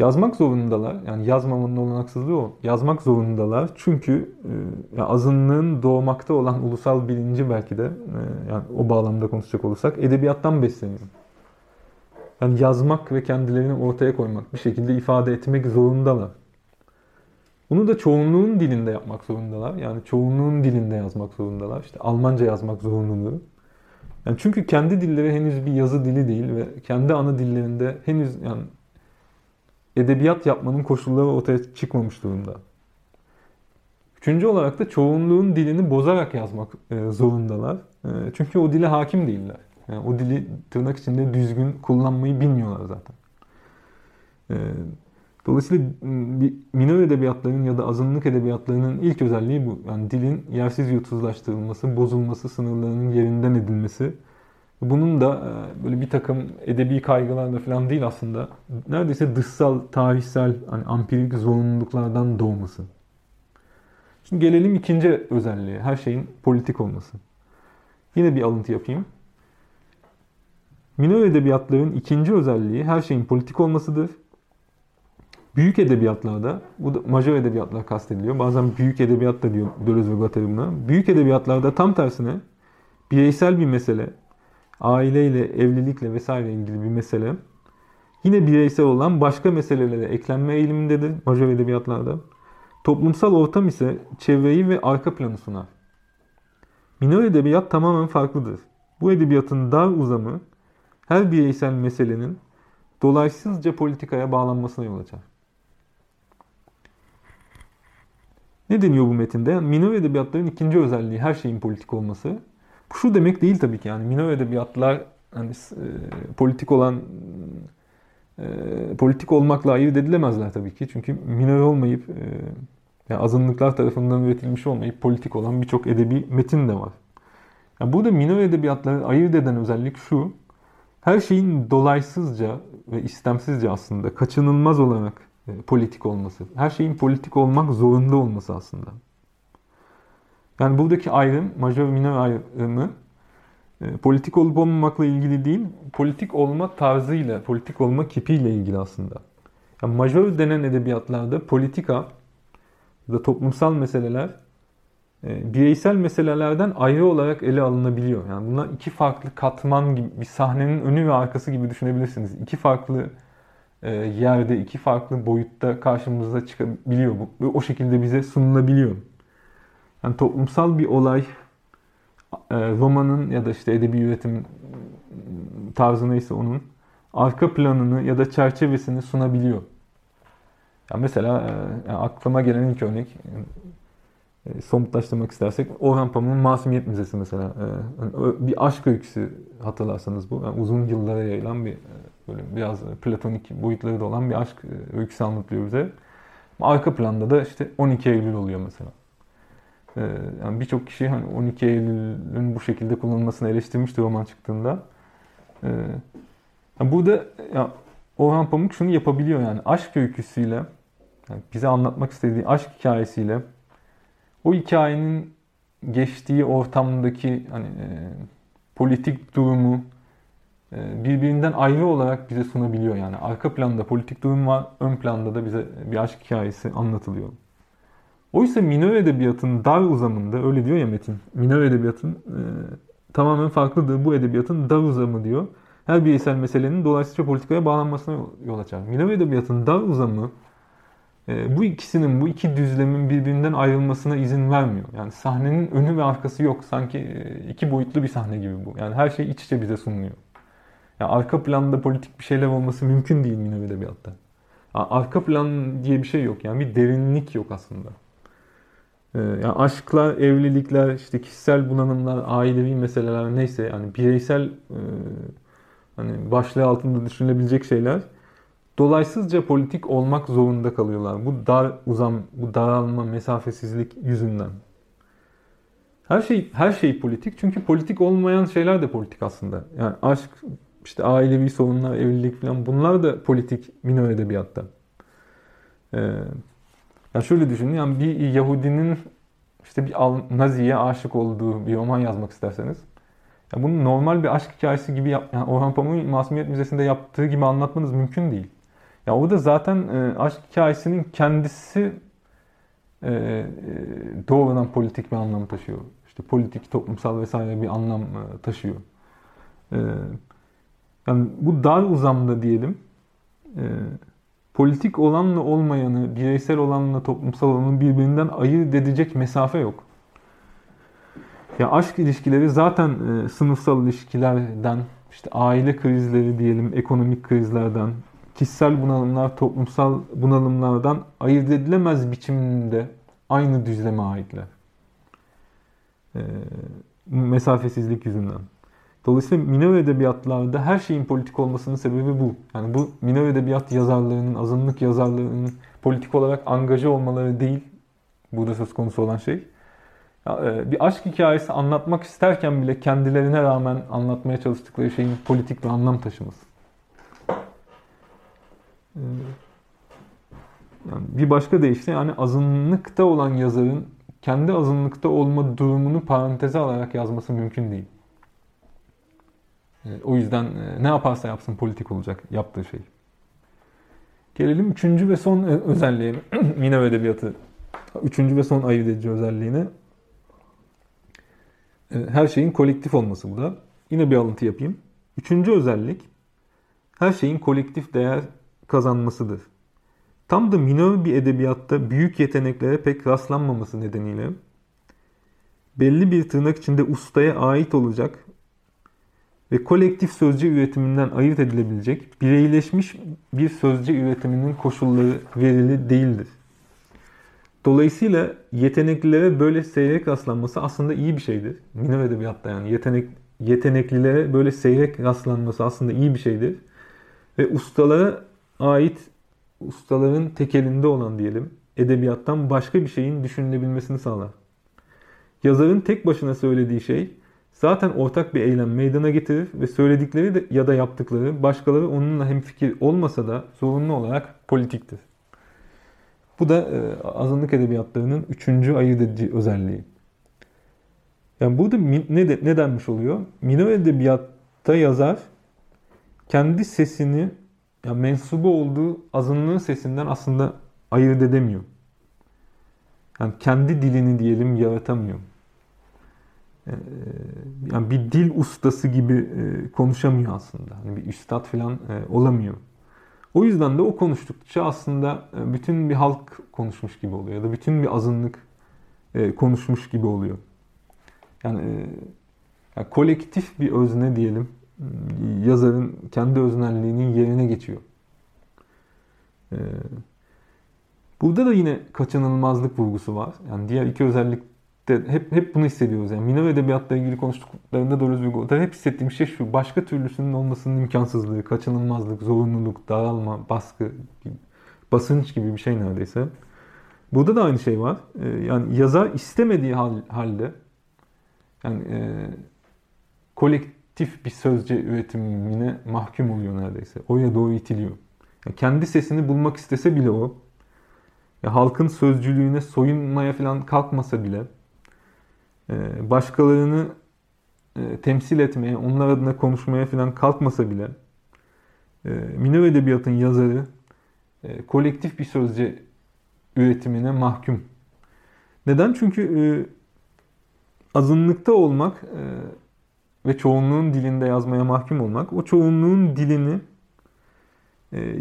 Yazmak zorundalar. Yani yazmamanın olanaksızlığı o. Yazmak zorundalar. Çünkü e, azınlığın doğmakta olan ulusal bilinci belki de e, yani o bağlamda konuşacak olursak edebiyattan besleniyor. Yani yazmak ve kendilerini ortaya koymak, bir şekilde ifade etmek zorundalar. Bunu da çoğunluğun dilinde yapmak zorundalar. Yani çoğunluğun dilinde yazmak zorundalar. İşte Almanca yazmak zorunluluğu. Yani çünkü kendi dilleri henüz bir yazı dili değil ve kendi ana dillerinde henüz yani edebiyat yapmanın koşulları ortaya çıkmamış durumda. Üçüncü olarak da çoğunluğun dilini bozarak yazmak e, zorundalar. E, çünkü o dile hakim değiller. Yani o dili tırnak içinde düzgün kullanmayı bilmiyorlar zaten. Ee, dolayısıyla minor edebiyatların ya da azınlık edebiyatlarının ilk özelliği bu. Yani dilin yersiz yutsuzlaştırılması, bozulması, sınırlarının yerinden edilmesi. Bunun da e, böyle bir takım edebi kaygılarla falan değil aslında. Neredeyse dışsal, tarihsel, hani ampirik zorunluluklardan doğması. Şimdi gelelim ikinci özelliğe. Her şeyin politik olması. Yine bir alıntı yapayım. Minor edebiyatların ikinci özelliği her şeyin politik olmasıdır. Büyük edebiyatlarda, bu da majör edebiyatlar kastediliyor. Bazen büyük edebiyat da diyor Deleuze ve Guattari buna. Büyük edebiyatlarda tam tersine bireysel bir mesele, aileyle, evlilikle vesaire ilgili bir mesele yine bireysel olan başka meselelere eklenme eğilimindedir majör edebiyatlarda. Toplumsal ortam ise çevreyi ve arka planı sunar. Minor edebiyat tamamen farklıdır. Bu edebiyatın dar uzamı her bireysel meselenin dolaysızca politikaya bağlanmasına yol açar. Ne deniyor bu metinde? Minor edebiyatların ikinci özelliği her şeyin politik olması. Şu demek değil tabii ki yani minor edebiyatlar hani e, politik olan e, politik olmakla ayırt edilemezler tabii ki. Çünkü minor olmayıp e, yani azınlıklar tarafından üretilmiş olmayıp politik olan birçok edebi metin de var. Yani burada minor edebiyatları ayırt eden özellik şu her şeyin dolaysızca ve istemsizce aslında kaçınılmaz olarak e, politik olması. Her şeyin politik olmak zorunda olması aslında. Yani buradaki ayrım, majör minor ayrımı e, politik olup olmamakla ilgili değil, politik olma tarzıyla, politik olma kipiyle ilgili aslında. Yani majör denen edebiyatlarda politika da toplumsal meseleler e, bireysel meselelerden ayrı olarak ele alınabiliyor. Yani bunlar iki farklı katman gibi bir sahnenin önü ve arkası gibi düşünebilirsiniz. İki farklı e, yerde, iki farklı boyutta karşımıza çıkabiliyor bu ve o şekilde bize sunulabiliyor. Yani toplumsal bir olay e, romanın ya da işte edebi üretim tarzı neyse onun arka planını ya da çerçevesini sunabiliyor. Ya mesela e, yani aklıma gelen ilk örnek e, somutlaştırmak istersek Orhan Pamuk'un Masumiyet Müzesi mesela. Hani bir aşk öyküsü hatırlarsanız bu. Yani uzun yıllara yayılan bir böyle biraz platonik boyutları da olan bir aşk öyküsü anlatılıyor bize. Arka planda da işte 12 Eylül oluyor mesela. Yani birçok kişi hani 12 Eylül'ün bu şekilde kullanılmasını eleştirmişti roman çıktığında. Yani burada ya Orhan Pamuk şunu yapabiliyor yani aşk öyküsüyle yani bize anlatmak istediği aşk hikayesiyle o hikayenin geçtiği ortamdaki hani e, politik durumu e, birbirinden ayrı olarak bize sunabiliyor yani. Arka planda politik durum var, ön planda da bize bir aşk hikayesi anlatılıyor. Oysa minör edebiyatın dar uzamında, öyle diyor ya Metin, minör edebiyatın e, tamamen farklıdır bu edebiyatın dar uzamı diyor. Her bireysel meselenin dolayısıyla politikaya bağlanmasına yol açar. Minör edebiyatın dar uzamı e, bu ikisinin, bu iki düzlemin birbirinden ayrılmasına izin vermiyor. Yani sahnenin önü ve arkası yok. Sanki e, iki boyutlu bir sahne gibi bu. Yani her şey iç içe bize sunuluyor. Yani arka planda politik bir şeyler olması mümkün değil minör edebiyatta. Arka plan diye bir şey yok. Yani bir derinlik yok aslında. E, yani aşklar, evlilikler, işte kişisel bunalımlar, ailevi meseleler neyse yani bireysel hani başlığı altında düşünülebilecek şeyler dolaysızca politik olmak zorunda kalıyorlar. Bu dar uzam, bu daralma, mesafesizlik yüzünden. Her şey her şey politik çünkü politik olmayan şeyler de politik aslında. Yani aşk, işte ailevi sorunlar, evlilik falan bunlar da politik minor edebiyatta. Ee, yani şöyle düşünün yani bir Yahudinin işte bir Nazi'ye aşık olduğu bir roman yazmak isterseniz ya bunu normal bir aşk hikayesi gibi yap, yani Orhan Pamuk'un Masumiyet Müzesi'nde yaptığı gibi anlatmanız mümkün değil. Ya o da zaten e, aşk hikayesinin kendisi e, e, doğrudan politik bir anlam taşıyor. İşte politik, toplumsal vesaire bir anlam e, taşıyor. E, yani bu dar uzamda diyelim e, politik olanla olmayanı, bireysel olanla toplumsal olanı birbirinden ayırt edecek mesafe yok. Ya aşk ilişkileri zaten e, sınıfsal ilişkilerden, işte aile krizleri diyelim, ekonomik krizlerden, kişisel bunalımlar toplumsal bunalımlardan ayırt edilemez biçimde aynı düzleme aitler. E, mesafesizlik yüzünden. Dolayısıyla minor edebiyatlarda her şeyin politik olmasının sebebi bu. Yani bu minor edebiyat yazarlarının, azınlık yazarlarının politik olarak angaja olmaları değil burada söz konusu olan şey. E, bir aşk hikayesi anlatmak isterken bile kendilerine rağmen anlatmaya çalıştıkları şeyin politik bir anlam taşıması. E, yani bir başka deyişle yani azınlıkta olan yazarın kendi azınlıkta olma durumunu paranteze alarak yazması mümkün değil. E, o yüzden ne yaparsa yapsın politik olacak yaptığı şey. Gelelim üçüncü ve son özelliğe, Minev Edebiyatı üçüncü ve son ayırt edici özelliğine. E, her şeyin kolektif olması bu da. Yine bir alıntı yapayım. Üçüncü özellik her şeyin kolektif değer kazanmasıdır. Tam da minör bir edebiyatta büyük yeteneklere pek rastlanmaması nedeniyle belli bir tırnak içinde ustaya ait olacak ve kolektif sözcü üretiminden ayırt edilebilecek bireyleşmiş bir sözcü üretiminin koşulları verili değildir. Dolayısıyla yeteneklilere böyle seyrek rastlanması aslında iyi bir şeydir. Minor edebiyatta yani yetenek, yeteneklilere böyle seyrek rastlanması aslında iyi bir şeydir. Ve ustalara ait, ustaların tekelinde olan diyelim, edebiyattan başka bir şeyin düşünülebilmesini sağlar. Yazarın tek başına söylediği şey zaten ortak bir eylem meydana getirir ve söyledikleri de ya da yaptıkları başkaları onunla hemfikir olmasa da zorunlu olarak politiktir. Bu da e, azınlık edebiyatlarının üçüncü ayırt edici özelliği. Yani burada ne, de, ne denmiş oluyor? Minor edebiyatta yazar kendi sesini yani mensubu olduğu azınlığın sesinden aslında ayırt edemiyor. Yani kendi dilini diyelim yaratamıyor. E, yani bir dil ustası gibi e, konuşamıyor aslında. Hani bir üstad falan olamıyor. O yüzden de o konuştukça aslında e, bütün bir halk konuşmuş gibi oluyor ya da bütün bir azınlık e, konuşmuş gibi oluyor. Yani, e, yani kolektif bir özne diyelim yazarın kendi öznelliğinin yerine geçiyor. Burada da yine kaçınılmazlık vurgusu var. Yani diğer iki özellikte hep hep bunu hissediyoruz. Yani minor edebiyatla ilgili konuştuklarında Dolores Hugo'da hep hissettiğim şey şu. Başka türlüsünün olmasının imkansızlığı, kaçınılmazlık, zorunluluk, daralma, baskı, basınç gibi bir şey neredeyse. Burada da aynı şey var. Ee, yani yazar istemediği halde yani e, kolektif bir sözce üretimine mahkum oluyor neredeyse. Oraya doğru itiliyor. Yani kendi sesini bulmak istese bile o ya halkın sözcülüğüne soyunmaya falan kalkmasa bile başkalarını e, temsil etmeye, onlar adına konuşmaya falan kalkmasa bile e, minor edebiyatın yazarı kolektif bir sözce üretimine mahkum. Neden? Çünkü azınlıkta olmak ve çoğunluğun dilinde yazmaya mahkum olmak, o çoğunluğun dilini e,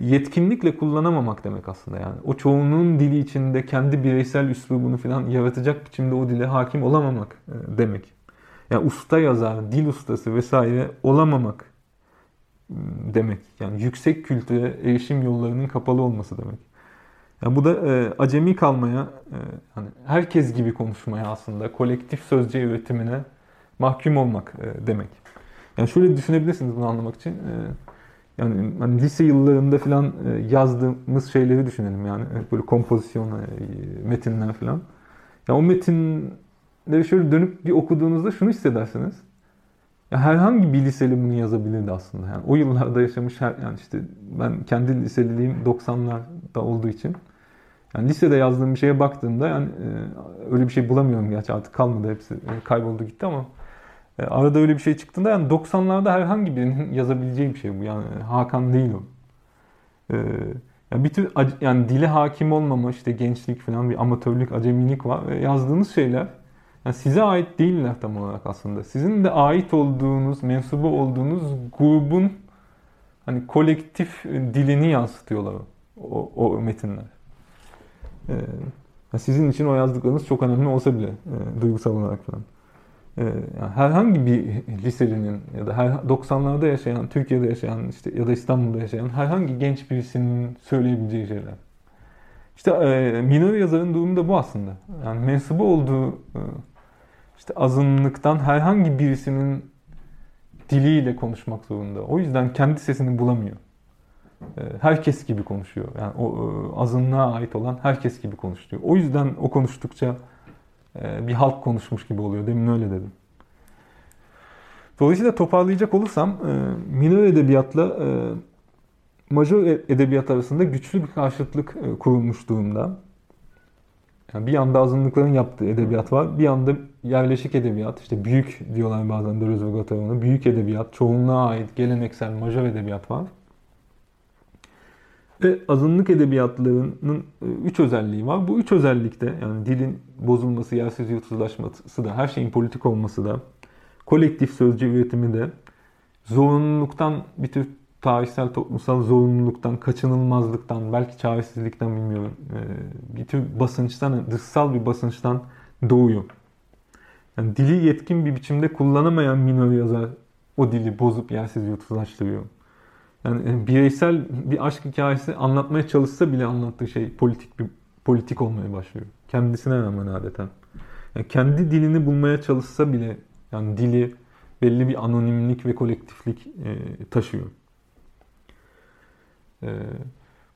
yetkinlikle kullanamamak demek aslında yani. O çoğunluğun dili içinde kendi bireysel üslubunu falan yaratacak biçimde o dile hakim olamamak e, demek. Yani usta yazar, dil ustası vesaire olamamak demek. Yani yüksek kültüre erişim yollarının kapalı olması demek. Yani bu da e, acemi kalmaya, e, hani herkes gibi konuşmaya aslında kolektif sözcü üretimine mahkum olmak e, demek. Yani şöyle düşünebilirsiniz bunu anlamak için. E, yani hani lise yıllarında falan e, yazdığımız şeyleri düşünelim yani. Böyle kompozisyon, e, metinler falan. Ya o metinleri şöyle dönüp bir okuduğunuzda şunu hissedersiniz. Ya herhangi bir liseli bunu yazabilirdi aslında. Yani o yıllarda yaşamış her yani işte ben kendi liseliliğim 90'larda olduğu için yani lisede yazdığım bir şeye baktığımda yani e, öyle bir şey bulamıyorum gerçi artık kalmadı hepsi kayboldu gitti ama e, arada öyle bir şey çıktığında yani 90'larda herhangi birinin yazabileceği bir şey bu. Yani Hakan değil o. Ee, yani bir tür yani dile hakim olmama işte gençlik falan bir amatörlük, acemilik var ve yazdığınız şeyler yani size ait değiller tam olarak aslında. Sizin de ait olduğunuz, mensubu olduğunuz grubun hani kolektif dilini yansıtıyorlar o, o metinler. Ee, sizin için o yazdıklarınız çok önemli olsa bile e, duygusal olarak falan. Ee, herhangi bir liselinin ya da her 90'larda yaşayan, Türkiye'de yaşayan işte ya da İstanbul'da yaşayan herhangi genç birisinin söyleyebileceği şeyler. İşte e, minor yazarın durumu da bu aslında. Yani mensubu olduğu e, işte azınlıktan herhangi birisinin diliyle konuşmak zorunda. O yüzden kendi sesini bulamıyor. E, herkes gibi konuşuyor. Yani o e, azınlığa ait olan herkes gibi konuşuyor. O yüzden o konuştukça bir halk konuşmuş gibi oluyor. Demin öyle dedim. Dolayısıyla toparlayacak olursam e, minor edebiyatla e, majör edebiyat arasında güçlü bir karşıtlık kurulmuş durumda. Yani bir yanda azınlıkların yaptığı edebiyat var. Bir yanda yerleşik edebiyat, işte büyük diyorlar bazen ve Guattari'ne, büyük edebiyat, çoğunluğa ait geleneksel majör edebiyat var. Ve azınlık edebiyatlarının e, üç özelliği var. Bu üç özellikte yani dilin bozulması, yersiz yurtsuzlaşması da, her şeyin politik olması da, kolektif sözcü üretimi de, zorunluluktan bir tür tarihsel toplumsal zorunluluktan, kaçınılmazlıktan, belki çaresizlikten bilmiyorum, e, bir tür basınçtan, dışsal bir basınçtan doğuyor. Yani dili yetkin bir biçimde kullanamayan minor yazar o dili bozup yersiz yurtsuzlaştırıyor. Yani e, bireysel bir aşk hikayesi anlatmaya çalışsa bile anlattığı şey politik bir politik olmaya başlıyor. Kendisine rağmen adeta. Yani kendi dilini bulmaya çalışsa bile yani dili belli bir anonimlik ve kolektiflik e, taşıyor. E,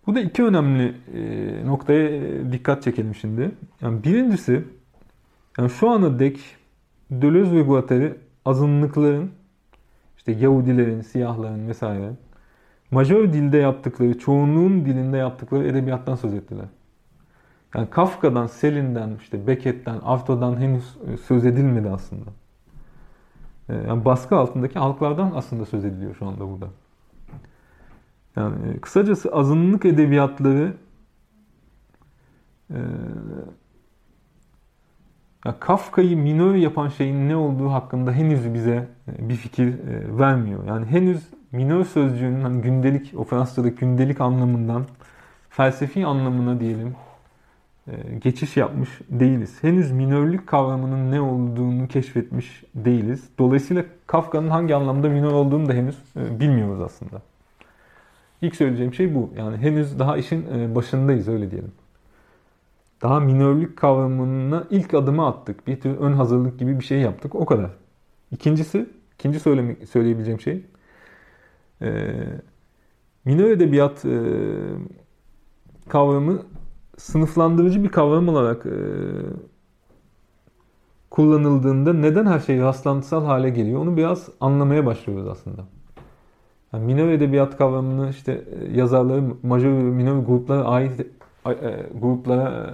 bu da iki önemli e, noktaya dikkat çekelim şimdi. Yani birincisi yani şu ana dek Deleuze ve Guattari azınlıkların işte Yahudilerin, siyahların vesaire majör dilde yaptıkları, çoğunluğun dilinde yaptıkları edebiyattan söz ettiler. Yani Kafka'dan, Selin'den, işte Beckett'ten, Artaud'dan henüz e, söz edilmedi aslında. E, yani baskı altındaki halklardan aslında söz ediliyor şu anda burada. Yani e, kısacası azınlık edebiyatları ya Kafka'yı minör yapan şeyin ne olduğu hakkında henüz bize bir fikir vermiyor. Yani henüz minör sözcüğünün hani gündelik, o Fransızca'daki gündelik anlamından felsefi anlamına diyelim e, geçiş yapmış değiliz. Henüz minörlük kavramının ne olduğunu keşfetmiş değiliz. Dolayısıyla Kafka'nın hangi anlamda minör olduğunu da henüz e, bilmiyoruz aslında. İlk söyleyeceğim şey bu. Yani henüz daha işin e, başındayız öyle diyelim. daha minörlük kavramına ilk adımı attık. Bir tür ön hazırlık gibi bir şey yaptık. O kadar. İkincisi, ikinci söylemek, söyleyebileceğim şey e, minör edebiyat e, kavramı sınıflandırıcı bir kavram olarak e, kullanıldığında neden her şey rastlantısal hale geliyor onu biraz anlamaya başlıyoruz aslında. Yani minör edebiyat kavramını işte e, yazarları majör ve minör gruplara ait gruplara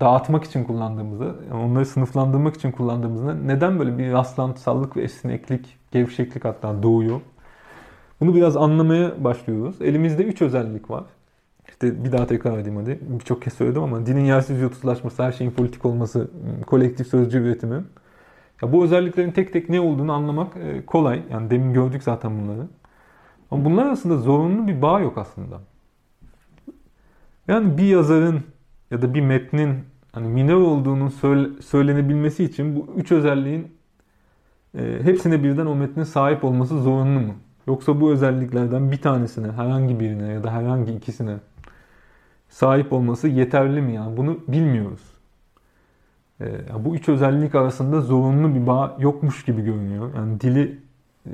dağıtmak için kullandığımızda, onları sınıflandırmak için kullandığımızda neden böyle bir rastlantısallık ve esneklik, gevşeklik hatta doğuyor? Bunu biraz anlamaya başlıyoruz. Elimizde üç özellik var. İşte bir daha tekrar edeyim hadi. Birçok kez söyledim ama dinin yersiz yurtsuzlaşması, her şeyin politik olması, kolektif sözcü üretimi. Ya bu özelliklerin tek tek ne olduğunu anlamak kolay. Yani demin gördük zaten bunları. Ama bunlar arasında zorunlu bir bağ yok aslında. Yani bir yazarın ya da bir metnin hani minör olduğunun söylenebilmesi için bu üç özelliğin e, hepsine birden o metnin sahip olması zorunlu mu? Yoksa bu özelliklerden bir tanesine, herhangi birine ya da herhangi ikisine sahip olması yeterli mi? Yani bunu bilmiyoruz. E, bu üç özellik arasında zorunlu bir bağ yokmuş gibi görünüyor. Yani dili e,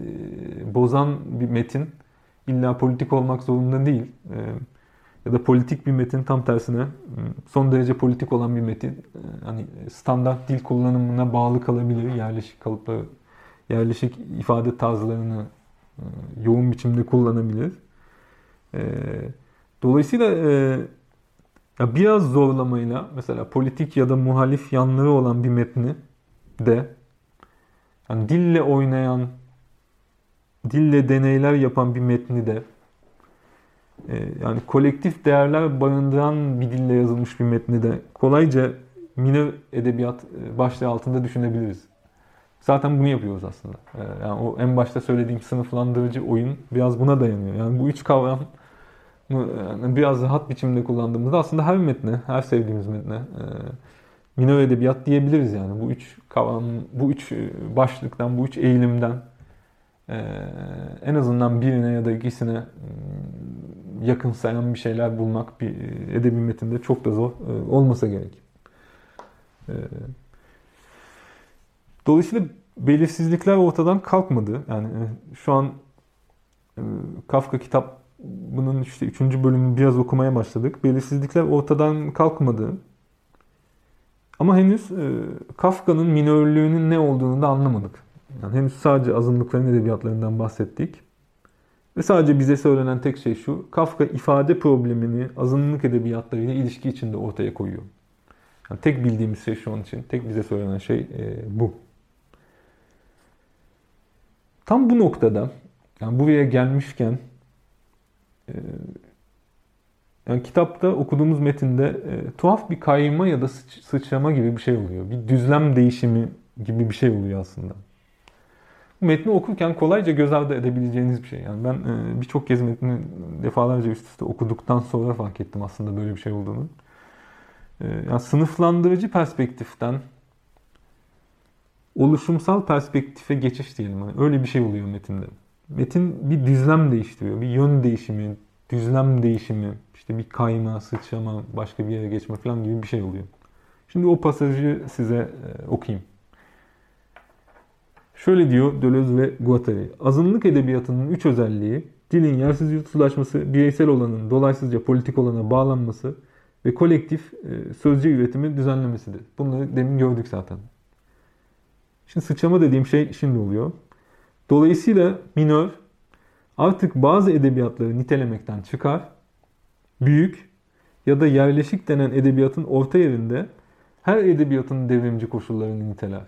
bozan bir metin illa politik olmak zorunda değil. E, ya da politik bir metin tam tersine son derece politik olan bir metin e, hani standart dil kullanımına bağlı kalabilir. Yerleşik kalıpları, yerleşik ifade tarzlarını yoğun biçimde kullanabilir. E, dolayısıyla ya biraz zorlamayla mesela politik ya da muhalif yanları olan bir metni de yani dille oynayan, dille deneyler yapan bir metni de yani kolektif değerler barındıran bir dille yazılmış bir metni de kolayca minör edebiyat e, başlığı altında düşünebiliriz. Zaten bunu yapıyoruz aslında. Ee, yani o en başta söylediğim sınıflandırıcı oyun biraz buna dayanıyor. Yani bu üç kavram yani biraz rahat biçimde kullandığımızda aslında her metne, her sevdiğimiz metne e, minör edebiyat diyebiliriz yani. Bu üç kavram, bu üç e, başlıktan, bu üç eğilimden en azından birine ya da ikisine yakın sayan bir şeyler bulmak bir e, edebi metinde çok da zor e, olmasa gerek. E, dolayısıyla belirsizlikler ortadan kalkmadı. Yani şu an Kafka kitap bunun işte üçüncü bölümünü biraz okumaya başladık. Belirsizlikler ortadan kalkmadı. Ama henüz Kafka'nın minörlüğünün ne olduğunu da anlamadık. Yani henüz sadece azınlıkların edebiyatlarından bahsettik. Ve sadece bize söylenen tek şey şu. Kafka ifade problemini azınlık edebiyatlarıyla ilişki içinde ortaya koyuyor. Yani tek bildiğimiz şey şu an için, tek bize söylenen şey e, bu. Tam bu noktada, yani buraya gelmişken, e, yani kitapta okuduğumuz metinde e, tuhaf bir kayma ya da sıç, sıçrama gibi bir şey oluyor. Bir düzlem değişimi gibi bir şey oluyor aslında metni okurken kolayca göz ardı edebileceğiniz bir şey. Yani ben e, birçok kez metni defalarca üst üste okuduktan sonra fark ettim aslında böyle bir şey olduğunu. E, yani sınıflandırıcı perspektiften oluşumsal perspektife geçiş diyelim. Yani öyle bir şey oluyor metinde. Metin bir düzlem değiştiriyor. Bir yön değişimi, düzlem değişimi, işte bir kayma, sıçrama, başka bir yere geçme falan gibi bir şey oluyor. Şimdi o pasajı size e, okuyayım. Şöyle diyor Deleuze ve Guattari. Azınlık edebiyatının üç özelliği dilin yersiz yurtsuzlaşması, bireysel olanın dolaysızca politik olana bağlanması ve kolektif e, sözcü üretimi düzenlemesidir. Bunları demin gördük zaten. Şimdi sıçrama dediğim şey şimdi oluyor. Dolayısıyla minör artık bazı edebiyatları nitelemekten çıkar, büyük ya da yerleşik denen edebiyatın orta yerinde her edebiyatın devrimci koşullarını niteler.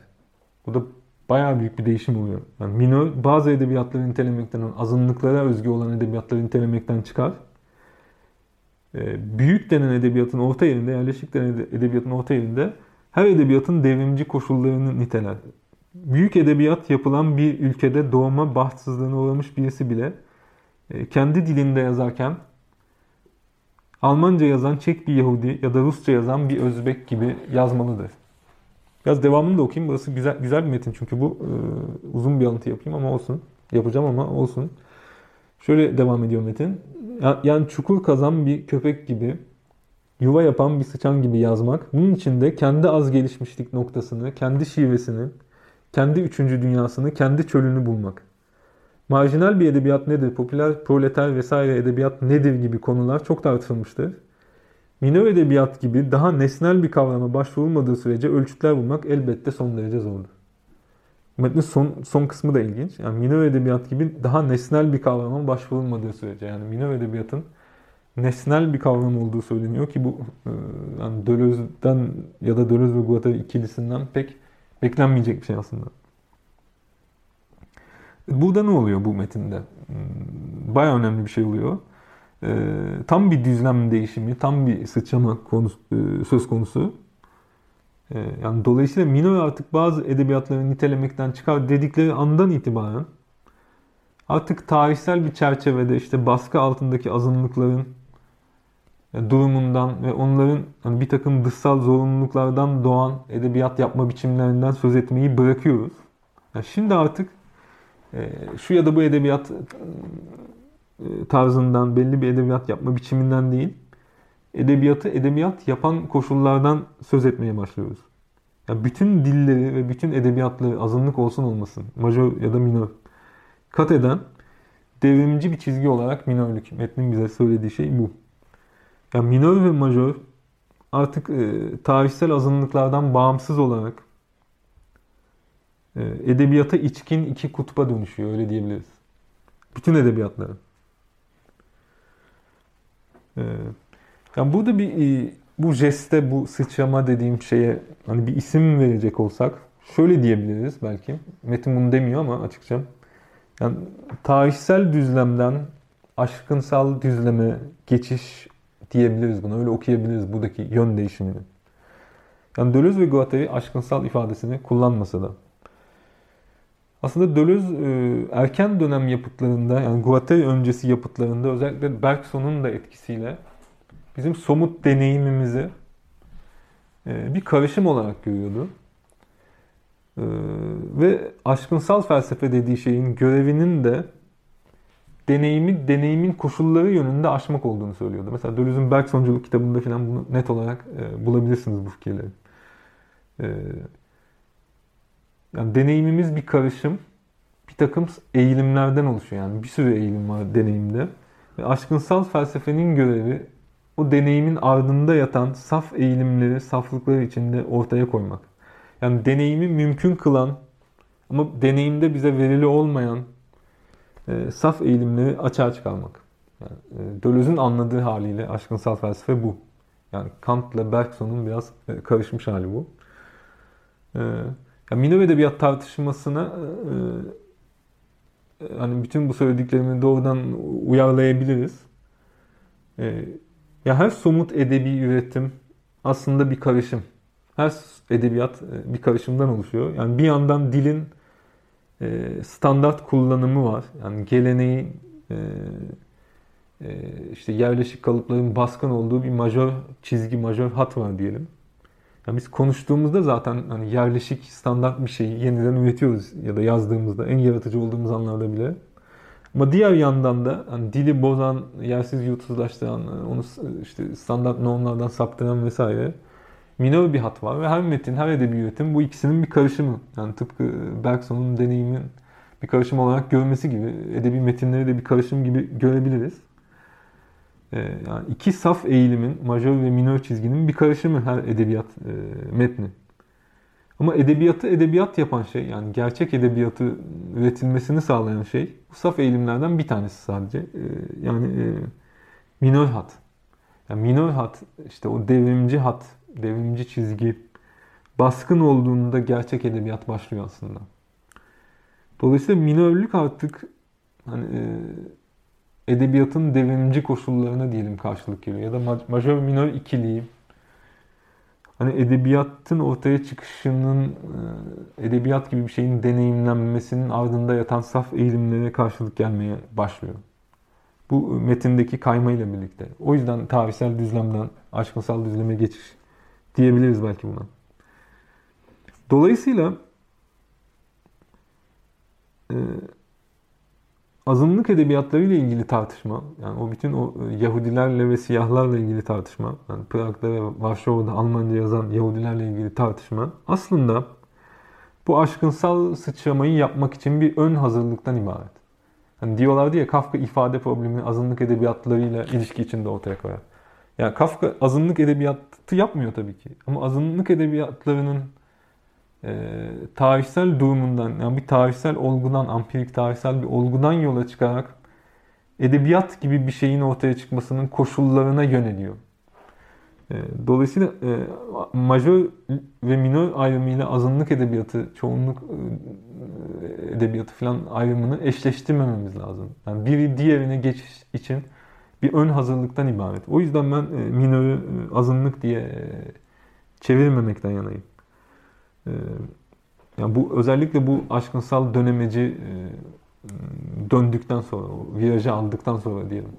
Bu da bayağı büyük bir değişim oluyor. Yani minör bazı edebiyatları nitelemekten, azınlıklara özgü olan edebiyatları nitelemekten çıkar. Ee, büyük denen edebiyatın orta yerinde, yerleşik denen edebiyatın orta yerinde her edebiyatın devrimci koşullarını niteler. Büyük edebiyat yapılan bir ülkede doğma bahtsızlığına uğramış birisi bile e, kendi dilinde yazarken Almanca yazan Çek bir Yahudi ya da Rusça yazan bir Özbek gibi yazmalıdır. Biraz devamını da okuyayım. Burası güzel güzel bir metin çünkü bu e, uzun bir alıntı yapayım ama olsun. Yapacağım ama olsun. Şöyle devam ediyor metin. Yani çukur kazan bir köpek gibi yuva yapan bir sıçan gibi yazmak. Bunun için de kendi az gelişmişlik noktasını, kendi şivesini, kendi üçüncü dünyasını, kendi çölünü bulmak. Marjinal bir edebiyat nedir, popüler, proleter vesaire edebiyat nedir gibi konular çok tartışılmıştır. Minör edebiyat gibi daha nesnel bir kavrama başvurulmadığı sürece ölçütler bulmak elbette son derece zordur. Metnin son, son kısmı da ilginç. Yani minör edebiyat gibi daha nesnel bir kavrama başvurulmadığı sürece. Yani minör edebiyatın nesnel bir kavram olduğu söyleniyor ki bu e, yani Döloz'dan ya da Dölöz ve Guattari ikilisinden pek beklenmeyecek bir şey aslında. Burada ne oluyor bu metinde? Hmm, Baya önemli bir şey oluyor. E, tam bir düzlem değişimi, tam bir sıçrama konusu, e, söz konusu. Yani dolayısıyla Minogue artık bazı edebiyatları nitelemekten çıkar dedikleri andan itibaren artık tarihsel bir çerçevede işte baskı altındaki azınlıkların durumundan ve onların bir takım dışsal zorunluluklardan doğan edebiyat yapma biçimlerinden söz etmeyi bırakıyoruz. Yani şimdi artık e, şu ya da bu edebiyat e, tarzından, belli bir edebiyat yapma biçiminden değil, edebiyatı edebiyat yapan koşullardan söz etmeye başlıyoruz. Yani bütün dilleri ve bütün edebiyatları azınlık olsun olmasın, majör ya da minör kat eden devrimci bir çizgi olarak minörlük. Metnin bize söylediği şey bu. Yani minör ve majör artık e, tarihsel azınlıklardan bağımsız olarak e, edebiyata içkin iki kutba dönüşüyor öyle diyebiliriz. Bütün edebiyatları. E, yani burada bir e, bu jeste, bu sıçrama dediğim şeye hani bir isim verecek olsak şöyle diyebiliriz belki. Metin bunu demiyor ama açıkça. Yani tarihsel düzlemden aşkınsal düzleme geçiş diyebiliriz buna. Öyle okuyabiliriz buradaki yön değişimini. Yani Deleuze ve Guattari aşkınsal ifadesini kullanmasa da. Aslında Deleuze e, erken dönem yapıtlarında yani Guattari öncesi yapıtlarında özellikle Bergson'un da etkisiyle bizim somut deneyimimizi e, bir karışım olarak görüyordu. E, ve aşkınsal felsefe dediği şeyin görevinin de deneyimi deneyimin koşulları yönünde aşmak olduğunu söylüyordu. Mesela Deleuze'ün Bergsonculuk kitabında falan bunu net olarak e, bulabilirsiniz bu fikirleri. E, yani deneyimimiz bir karışım, bir takım eğilimlerden oluşuyor. Yani bir sürü eğilim var deneyimde. Ve aşkınsal felsefenin görevi o deneyimin ardında yatan saf eğilimleri, saflıkları içinde ortaya koymak. Yani deneyimi mümkün kılan ama deneyimde bize verili olmayan e, saf eğilimleri açığa çıkarmak. Yani, e, Deleuze'ün anladığı haliyle aşkınsal felsefe bu. Yani Kant ile Bergson'un biraz e, karışmış hali bu. E, yani Minor edebiyat tartışmasına e, e, hani bütün bu söylediklerimi doğrudan uyarlayabiliriz. E, ya her somut edebi üretim aslında bir karışım. Her edebiyat e, bir karışımdan oluşuyor. Yani bir yandan dilin standart kullanımı var. Yani geleneği e, işte yerleşik kalıpların baskın olduğu bir majör çizgi, majör hat var diyelim. Yani biz konuştuğumuzda zaten hani yerleşik standart bir şeyi yeniden üretiyoruz ya da yazdığımızda en yaratıcı olduğumuz anlarda bile. Ama diğer yandan da hani dili bozan, yersiz yutsuzlaştıran, onu işte standart normlardan saptıran vesaire minor bir hat var ve her metin, her edebi üretim bu ikisinin bir karışımı. Yani tıpkı Bergson'un deneyimin bir karışım olarak görmesi gibi edebi metinleri de bir karışım gibi görebiliriz. Ee, yani iki saf eğilimin, majör ve minor çizginin bir karışımı her edebiyat e, metni. Ama edebiyatı edebiyat yapan şey, yani gerçek edebiyatı üretilmesini sağlayan şey bu saf eğilimlerden bir tanesi sadece. Ee, yani e, minor hat. Yani minor hat, işte o devrimci hat devrimci çizgi baskın olduğunda gerçek edebiyat başlıyor aslında. Dolayısıyla minörlük artık hani e, edebiyatın devrimci koşullarına diyelim karşılık geliyor. Ya da majör minör ikiliği hani edebiyatın ortaya çıkışının e, edebiyat gibi bir şeyin deneyimlenmesinin ardında yatan saf eğilimlere karşılık gelmeye başlıyor. Bu metindeki kaymayla birlikte. O yüzden tarihsel düzlemden aşkınsal düzleme geçiş diyebiliriz belki buna. Dolayısıyla e, azınlık edebiyatları ile ilgili tartışma, yani o bütün o e, Yahudilerle ve siyahlarla ilgili tartışma, yani Prag'da ve Varşova'da Almanca yazan Yahudilerle ilgili tartışma aslında bu aşkınsal sıçramayı yapmak için bir ön hazırlıktan ibaret. Hani diyorlardı ya Kafka ifade problemini azınlık edebiyatlarıyla ilişki içinde ortaya koyar. Yani Kafka azınlık edebiyatı yapmıyor tabii ki. Ama azınlık edebiyatlarının e, tarihsel durumundan, yani bir tarihsel olgudan, ampirik tarihsel bir olgudan yola çıkarak edebiyat gibi bir şeyin ortaya çıkmasının koşullarına yöneliyor. E, dolayısıyla e, majör ve minör ayrımıyla azınlık edebiyatı, çoğunluk e, edebiyatı falan ayrımını eşleştirmememiz lazım. Yani biri diğerine geçiş için bir ön hazırlıktan ibaret. O yüzden ben e, minörü e, azınlık diye e, çevirmemekten yanayım. Yani bu özellikle bu aşkınsal dönemeci döndükten sonra, o virajı aldıktan sonra diyelim.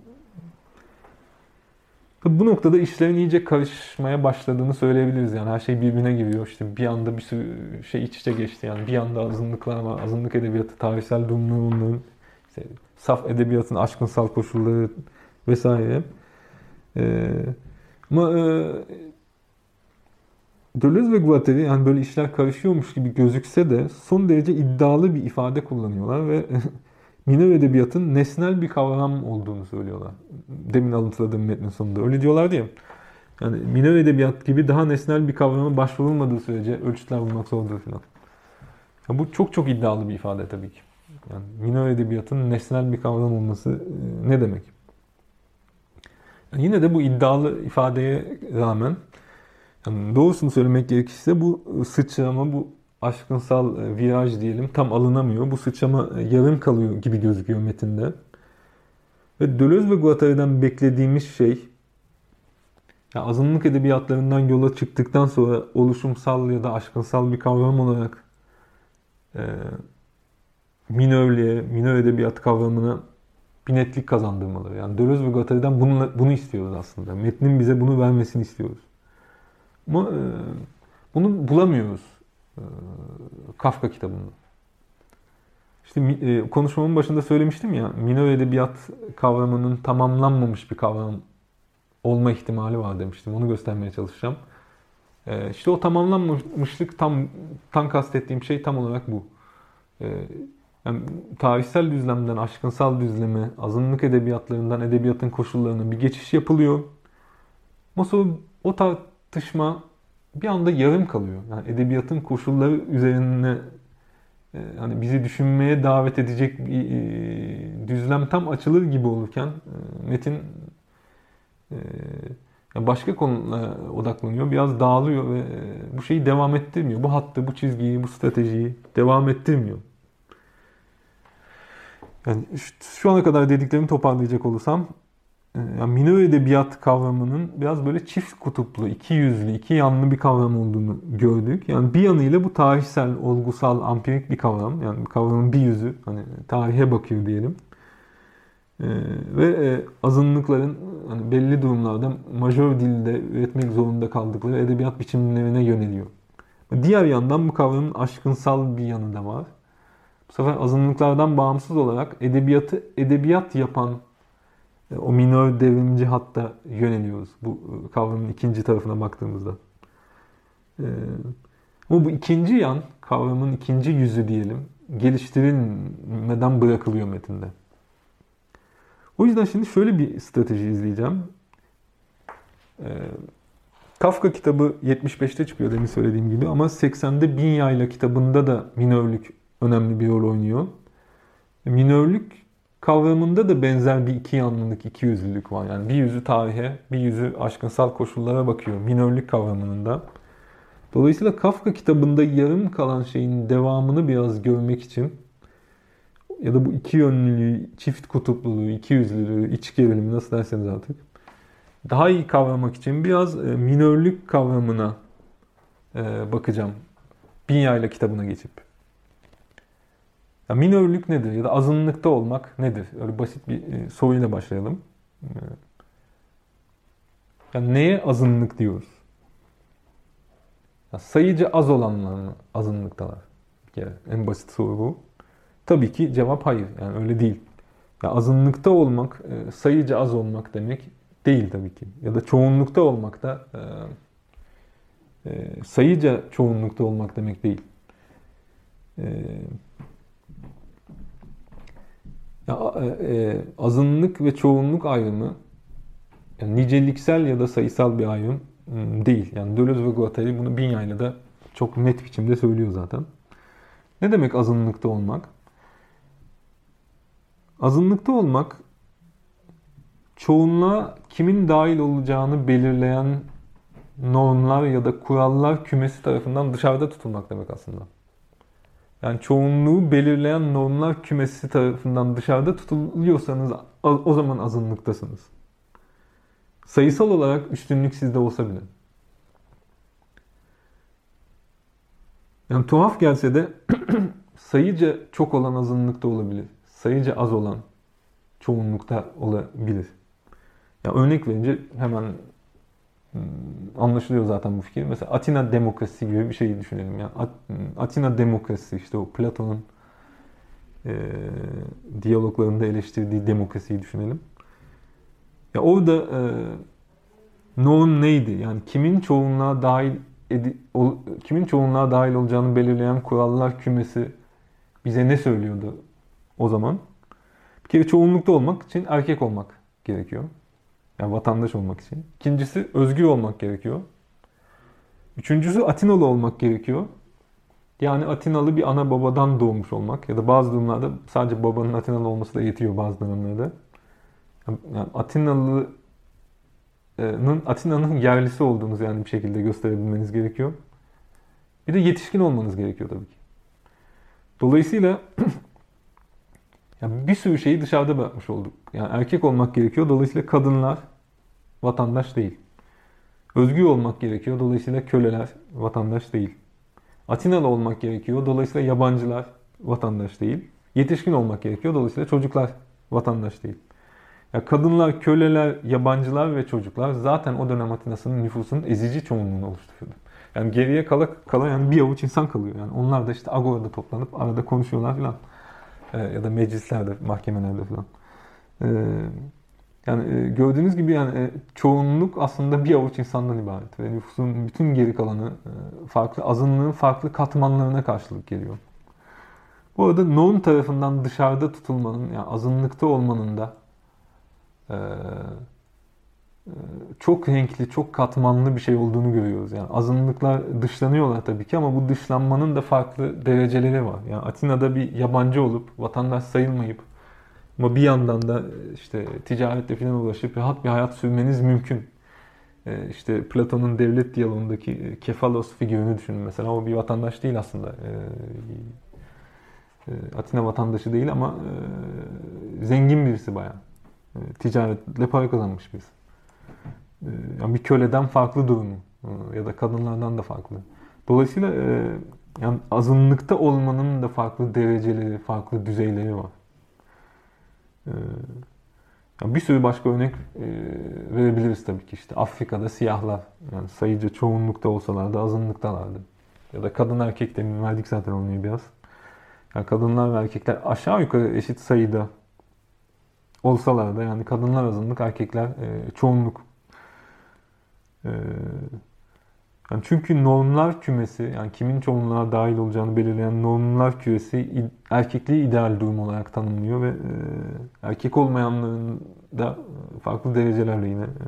Bu noktada işlerin iyice karışmaya başladığını söyleyebiliriz. Yani her şey birbirine giriyor. İşte bir anda bir sürü şey iç içe geçti. Yani bir anda azınlıklar var. Azınlık edebiyatı, tarihsel durumları onların. İşte saf edebiyatın aşkınsal koşulları vesaire. Ee, ama e, Deleuze ve Guattari yani böyle işler karışıyormuş gibi gözükse de son derece iddialı bir ifade kullanıyorlar ve minör edebiyatın nesnel bir kavram olduğunu söylüyorlar. Demin alıntıladığım metnin sonunda. Öyle diyorlar diye. Yani minör edebiyat gibi daha nesnel bir kavrama başvurulmadığı sürece ölçütler bulmak zordur falan. Ya bu çok çok iddialı bir ifade tabii ki. Yani minör edebiyatın nesnel bir kavram olması e, ne demek? Yine de bu iddialı ifadeye rağmen yani doğrusunu söylemek gerekirse bu sıçrama, bu aşkınsal e, viraj diyelim tam alınamıyor. Bu sıçrama e, yarım kalıyor gibi gözüküyor metinde. Ve Deleuze ve Guattari'den beklediğimiz şey yani azınlık edebiyatlarından yola çıktıktan sonra oluşumsal ya da aşkınsal bir kavram olarak e, minörlüğe, minör edebiyat kavramına bir netlik kazandırmaları. Yani Deleuze ve Guattari'den bunu, bunu istiyoruz aslında. Metnin bize bunu vermesini istiyoruz. Ama e, bunu bulamıyoruz e, Kafka kitabında. İşte e, konuşmamın başında söylemiştim ya, minör edebiyat kavramının tamamlanmamış bir kavram olma ihtimali var demiştim. Onu göstermeye çalışacağım. E, işte o tamamlanmamışlık tam tam kastettiğim şey tam olarak bu. E, yani tarihsel düzlemden aşkınsal düzleme, azınlık edebiyatlarından edebiyatın koşullarına bir geçiş yapılıyor. Sonra o tartışma bir anda yarım kalıyor. Yani edebiyatın koşulları üzerine e, hani bizi düşünmeye davet edecek bir e, düzlem tam açılır gibi olurken e, metin başka konulara odaklanıyor. Biraz dağılıyor ve bu şeyi devam ettirmiyor. Bu hattı, bu çizgiyi, bu stratejiyi devam ettirmiyor. Yani şu ana kadar dediklerimi toparlayacak olursam ee, yani minör edebiyat kavramının biraz böyle çift kutuplu, iki yüzlü, iki yanlı bir kavram olduğunu gördük. Yani bir yanıyla bu tarihsel, olgusal, ampirik bir kavram. Yani kavramın bir yüzü, hani tarihe bakıyor diyelim. Ee, ve e, azınlıkların hani belli durumlarda majör dilde üretmek zorunda kaldıkları edebiyat biçimlerine yöneliyor. Diğer yandan bu kavramın aşkınsal bir yanı da var. Sefer azınlıklardan bağımsız olarak edebiyatı edebiyat yapan e, o minör devrimci hatta yöneliyoruz bu e, kavramın ikinci tarafına baktığımızda. E, ama bu ikinci yan, kavramın ikinci yüzü diyelim, geliştirilmeden bırakılıyor metinde. O yüzden şimdi şöyle bir strateji izleyeceğim. Kafka kitabı 75'te çıkıyor demin söylediğim gibi ama 80'de Bin Yayla kitabında da minörlük önemli bir rol oynuyor. Minörlük kavramında da benzer bir iki yanlılık, iki yüzlülük var. Yani bir yüzü tarihe, bir yüzü aşkınsal koşullara bakıyor. Minörlük kavramının da. Dolayısıyla Kafka kitabında yarım kalan şeyin devamını biraz görmek için ya da bu iki yönlülüğü, çift kutupluluğu, iki yüzlülüğü, iç gerilimi nasıl derseniz artık daha iyi kavramak için biraz e, minörlük kavramına e, bakacağım. Binyayla kitabına geçip. Ya minörlük nedir ya da azınlıkta olmak nedir? Öyle basit bir e, soruyla başlayalım. E, yani neye azınlık diyoruz? Ya sayıcı az olanlar mı azınlıktalar? Bir kere en basit soru bu. Tabii ki cevap hayır. Yani öyle değil. Ya azınlıkta olmak e, sayıca az olmak demek değil tabii ki. Ya da çoğunlukta olmak da sayıca çoğunlukta olmak demek değil. Ya, azınlık ve çoğunluk ayrımı yani niceliksel ya da sayısal bir ayrım ıı, değil. Yani Deleuze ve Guattari bunu Binya'yla da çok net biçimde söylüyor zaten. Ne demek azınlıkta olmak? Azınlıkta olmak çoğunluğa kimin dahil olacağını belirleyen normlar ya da kurallar kümesi tarafından dışarıda tutulmak demek aslında. Yani çoğunluğu belirleyen normlar kümesi tarafından dışarıda tutuluyorsanız o zaman azınlıktasınız. Sayısal olarak üstünlük sizde olsa bile. Yani tuhaf gelse de sayıca çok olan azınlıkta olabilir. Sayıca az olan çoğunlukta olabilir. Ya örnek verince hemen anlaşılıyor zaten bu fikir. Mesela Atina demokrasisi gibi bir şey düşünelim. Yani hmm, Atina demokrasisi işte o Platon'un e, diyaloglarında eleştirdiği demokrasiyi düşünelim. Ya orada e, norm neydi? Yani kimin çoğunluğa dahil edi, ol, kimin çoğunluğa dahil olacağını belirleyen kurallar kümesi bize ne söylüyordu o zaman? Bir kere çoğunlukta olmak için erkek olmak gerekiyor. Yani vatandaş olmak için. İkincisi özgür olmak gerekiyor. Üçüncüsü Atinalı olmak gerekiyor. Yani Atinalı bir ana babadan doğmuş olmak ya da bazı durumlarda sadece babanın Atinalı olması da yetiyor bazı dönemlerde. Yani Atinalı'nın Atina'nın yerlisi olduğunuz yani bir şekilde gösterebilmeniz gerekiyor. Bir de yetişkin olmanız gerekiyor tabii ki. Dolayısıyla yani bir sürü şeyi dışarıda bırakmış olduk. Yani erkek olmak gerekiyor. Dolayısıyla kadınlar vatandaş değil. Özgür olmak gerekiyor. Dolayısıyla köleler vatandaş değil. Atinalı olmak gerekiyor. Dolayısıyla yabancılar vatandaş değil. Yetişkin olmak gerekiyor. Dolayısıyla çocuklar vatandaş değil. Ya kadınlar, köleler, yabancılar ve çocuklar zaten o dönem Atina'sının nüfusunun ezici çoğunluğunu oluşturuyordu. Yani geriye kala, kala yani bir avuç insan kalıyor. Yani onlar da işte Agora'da toplanıp arada konuşuyorlar filan. Ee, ya da meclislerde, mahkemelerde filan. Ee, yani e, gördüğünüz gibi yani e, çoğunluk aslında bir avuç insandan ibaret ve nüfusun bütün geri kalanı e, farklı azınlığın farklı katmanlarına karşılık geliyor. Bu arada norm tarafından dışarıda tutulmanın yani azınlıkta olmanın da çok renkli, çok katmanlı bir şey olduğunu görüyoruz. Yani azınlıklar dışlanıyorlar tabii ki ama bu dışlanmanın da farklı dereceleri var. Yani Atina'da bir yabancı olup, vatandaş sayılmayıp ama bir yandan da işte ticaretle falan ulaşıp rahat bir hayat sürmeniz mümkün. İşte Platon'un devlet diyalogundaki Kefalos figürünü düşünün mesela. O bir vatandaş değil aslında. Atina vatandaşı değil ama zengin birisi bayağı. Ticaretle para kazanmış birisi. Ee, yani bir köleden farklı durumu e, ya da kadınlardan da farklı. Dolayısıyla e, yani azınlıkta olmanın da farklı dereceleri, farklı düzeyleri var. Ee, yani bir sürü başka örnek e, verebiliriz tabii ki işte Afrika'da siyahlar yani sayıca çoğunlukta olsalar da azınlıktalardı. Ya da kadın erkek demin verdik zaten onu biraz. Yani kadınlar ve erkekler aşağı yukarı eşit sayıda olsalar da yani kadınlar azınlık, erkekler çoğunluk ee, yani çünkü normlar kümesi, yani kimin çoğunluğa dahil olacağını belirleyen normlar kümesi erkekliği ideal durum olarak tanımlıyor ve e, erkek olmayanların da farklı derecelerle yine e,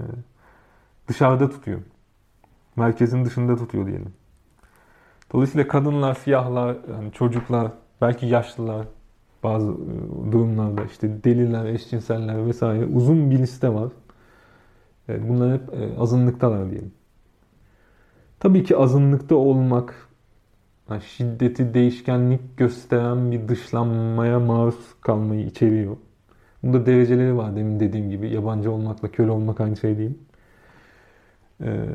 dışarıda tutuyor. Merkezin dışında tutuyor diyelim. Dolayısıyla kadınlar, siyahlar, yani çocuklar, belki yaşlılar, bazı e, durumlarda işte deliler, eşcinseller vesaire uzun bir liste var. Evet, bunlar hep e, azınlıktalar diyelim. Tabii ki azınlıkta olmak şiddeti, değişkenlik gösteren bir dışlanmaya maruz kalmayı içeriyor. Bunda dereceleri var demin dediğim gibi. Yabancı olmakla köle olmak aynı şey değil. Ee,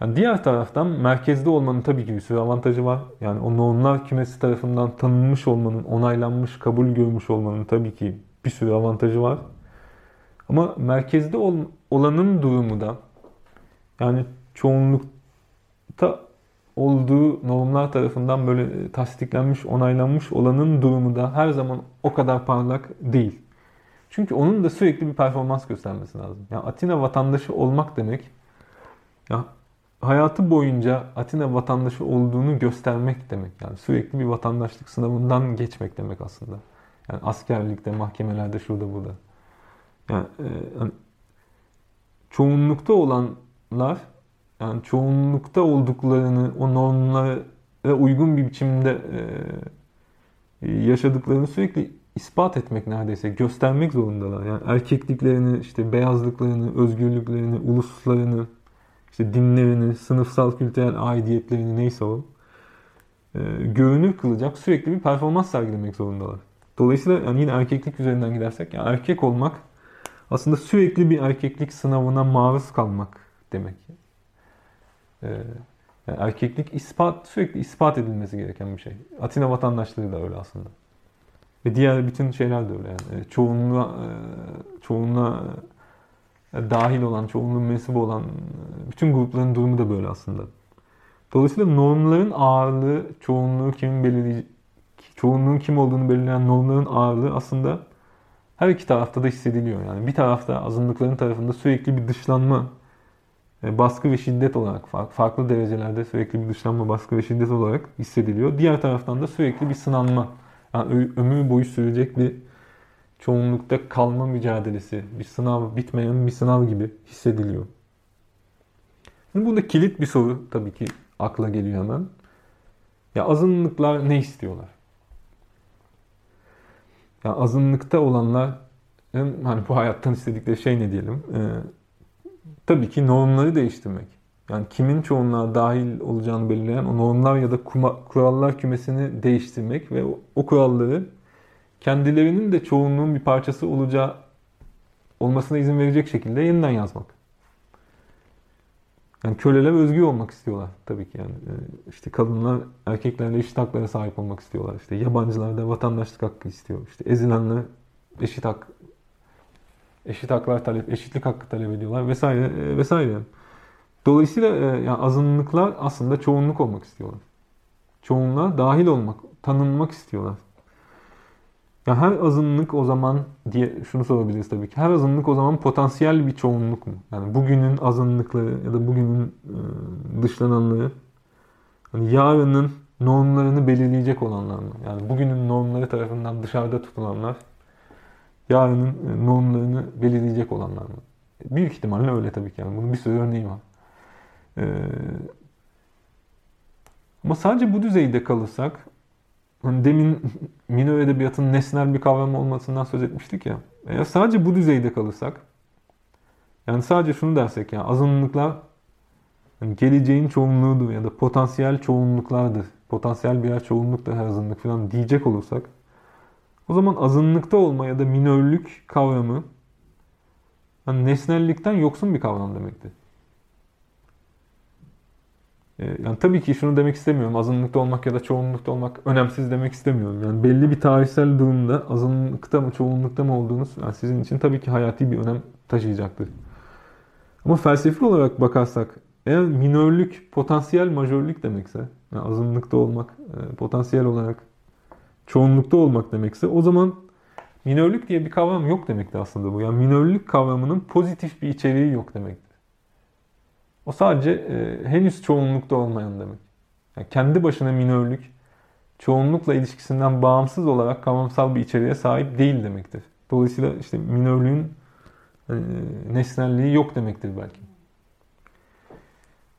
yani diğer taraftan merkezde olmanın tabii ki bir sürü avantajı var. Yani o normlar kümesi tarafından tanınmış olmanın, onaylanmış, kabul görmüş olmanın tabii ki bir sürü avantajı var. Ama merkezde ol, olanın durumu da yani çoğunlukta olduğu normlar tarafından böyle tasdiklenmiş, onaylanmış olanın durumu da her zaman o kadar parlak değil. Çünkü onun da sürekli bir performans göstermesi lazım. Yani Atina vatandaşı olmak demek ya hayatı boyunca Atina vatandaşı olduğunu göstermek demek. Yani sürekli bir vatandaşlık sınavından geçmek demek aslında. Yani askerlikte, mahkemelerde, şurada burada. Yani, e, yani çoğunlukta olanlar yani çoğunlukta olduklarını, o normlara uygun bir biçimde e, yaşadıklarını sürekli ispat etmek neredeyse, göstermek zorundalar. Yani erkekliklerini, işte beyazlıklarını, özgürlüklerini, uluslarını, işte dinlerini, sınıfsal kültürel aidiyetlerini neyse o e, görünür kılacak sürekli bir performans sergilemek zorundalar. Dolayısıyla yani yine erkeklik üzerinden gidersek yani erkek olmak aslında sürekli bir erkeklik sınavına maruz kalmak demek. Ee, yani erkeklik ispat sürekli ispat edilmesi gereken bir şey. Atina vatandaşlığı da öyle aslında. Ve diğer bütün şeyler de öyle yani. E, çoğunluğa, e, çoğunluğa e, dahil olan, çoğunluğun mensubu olan bütün grupların durumu da böyle aslında. Dolayısıyla normların ağırlığı, çoğunluğu kimin belirleyecek, çoğunluğun kim olduğunu belirleyen normların ağırlığı aslında her iki tarafta da hissediliyor. Yani bir tarafta azınlıkların tarafında sürekli bir dışlanma, baskı ve şiddet olarak farklı derecelerde sürekli bir dışlanma, baskı ve şiddet olarak hissediliyor. Diğer taraftan da sürekli bir sınanma, yani ömür boyu sürecek bir çoğunlukta kalma mücadelesi, bir sınav, bitmeyen bir sınav gibi hissediliyor. Şimdi burada kilit bir soru tabii ki akla geliyor hemen. Ya azınlıklar ne istiyorlar? Ya azınlıkta olanlar hani bu hayattan istedikleri şey ne diyelim? Ee, tabii ki normları değiştirmek. Yani kimin çoğunluğa dahil olacağını belirleyen o normlar ya da kurallar kümesini değiştirmek ve o kuralları kendilerinin de çoğunluğun bir parçası olacağı olmasına izin verecek şekilde yeniden yazmak. Yani köleler özgür olmak istiyorlar tabii ki yani. Ee, işte kadınlar erkeklerle eşit haklara sahip olmak istiyorlar. İşte yabancılar da vatandaşlık hakkı istiyor. İşte ezilenler eşit hak eşit haklar talep, eşitlik hakkı talep ediyorlar vesaire e, vesaire. Dolayısıyla e, yani azınlıklar aslında çoğunluk olmak istiyorlar. Çoğunluğa dahil olmak, tanınmak istiyorlar. Ya her azınlık o zaman diye şunu sorabiliriz tabii ki. Her azınlık o zaman potansiyel bir çoğunluk mu? Yani bugünün azınlıkları ya da bugünün e, dışlananları hani yarının normlarını belirleyecek olanlar mı? Yani bugünün normları tarafından dışarıda tutulanlar yarının e, normlarını belirleyecek olanlar mı? Büyük ihtimalle öyle tabii ki. Yani bunun bir sürü örneği var. Ee, ama sadece bu düzeyde kalırsak hani demin minor edebiyatın nesnel bir kavram olmasından söz etmiştik ya. Eğer sadece bu düzeyde kalırsak yani sadece şunu dersek ya azınlıklar yani geleceğin çoğunluğudur ya da potansiyel çoğunluklardır. Potansiyel birer çoğunluk da her azınlık falan diyecek olursak o zaman azınlıkta olma ya da minörlük kavramı yani nesnellikten yoksun bir kavram demektir. Ee, yani tabii ki şunu demek istemiyorum. Azınlıkta olmak ya da çoğunlukta olmak önemsiz demek istemiyorum. Yani belli bir tarihsel durumda azınlıkta mı çoğunlukta mı olduğunuz yani sizin için tabii ki hayati bir önem taşıyacaktır. Ama felsefi olarak bakarsak eğer minörlük potansiyel majörlük demekse yani azınlıkta olmak e, potansiyel olarak çoğunlukta olmak demekse o zaman minörlük diye bir kavram yok demekti aslında bu. Yani minörlük kavramının pozitif bir içeriği yok demektir. O sadece e, henüz çoğunlukta olmayan demek. Yani kendi başına minörlük çoğunlukla ilişkisinden bağımsız olarak kavramsal bir içeriğe sahip değil demektir. Dolayısıyla işte minörlüğün e, nesnelliği yok demektir belki.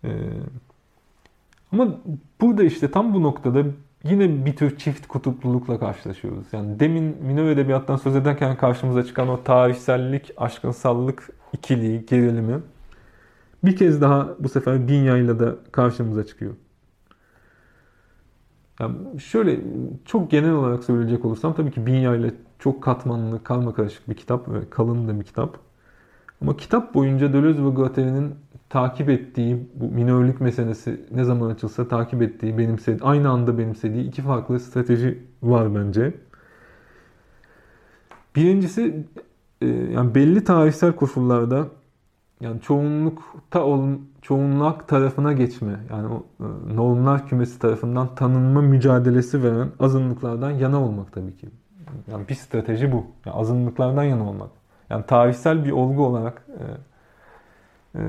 E, ama burada işte tam bu noktada yine bir tür çift kutuplulukla karşılaşıyoruz. Yani demin minör edebiyattan söz ederken karşımıza çıkan o tarihsellik, aşkınsallık ikiliği, gerilimi bir kez daha bu sefer Binya'yla da karşımıza çıkıyor. Yani şöyle çok genel olarak söyleyecek olursam tabii ki Binya ile çok katmanlı, karma karışık bir kitap ve kalın da bir kitap. Ama kitap boyunca Deleuze ve Guattari'nin takip ettiği bu minörlük meselesi ne zaman açılsa takip ettiği, benimsediği, aynı anda benimsediği iki farklı strateji var bence. Birincisi e, yani belli tarihsel koşullarda yani çoğunlukta ol, çoğunluk tarafına geçme yani o e, normlar kümesi tarafından tanınma mücadelesi veren azınlıklardan yana olmak tabii ki. Yani bir strateji bu. Yani azınlıklardan yana olmak. Yani tarihsel bir olgu olarak e, e,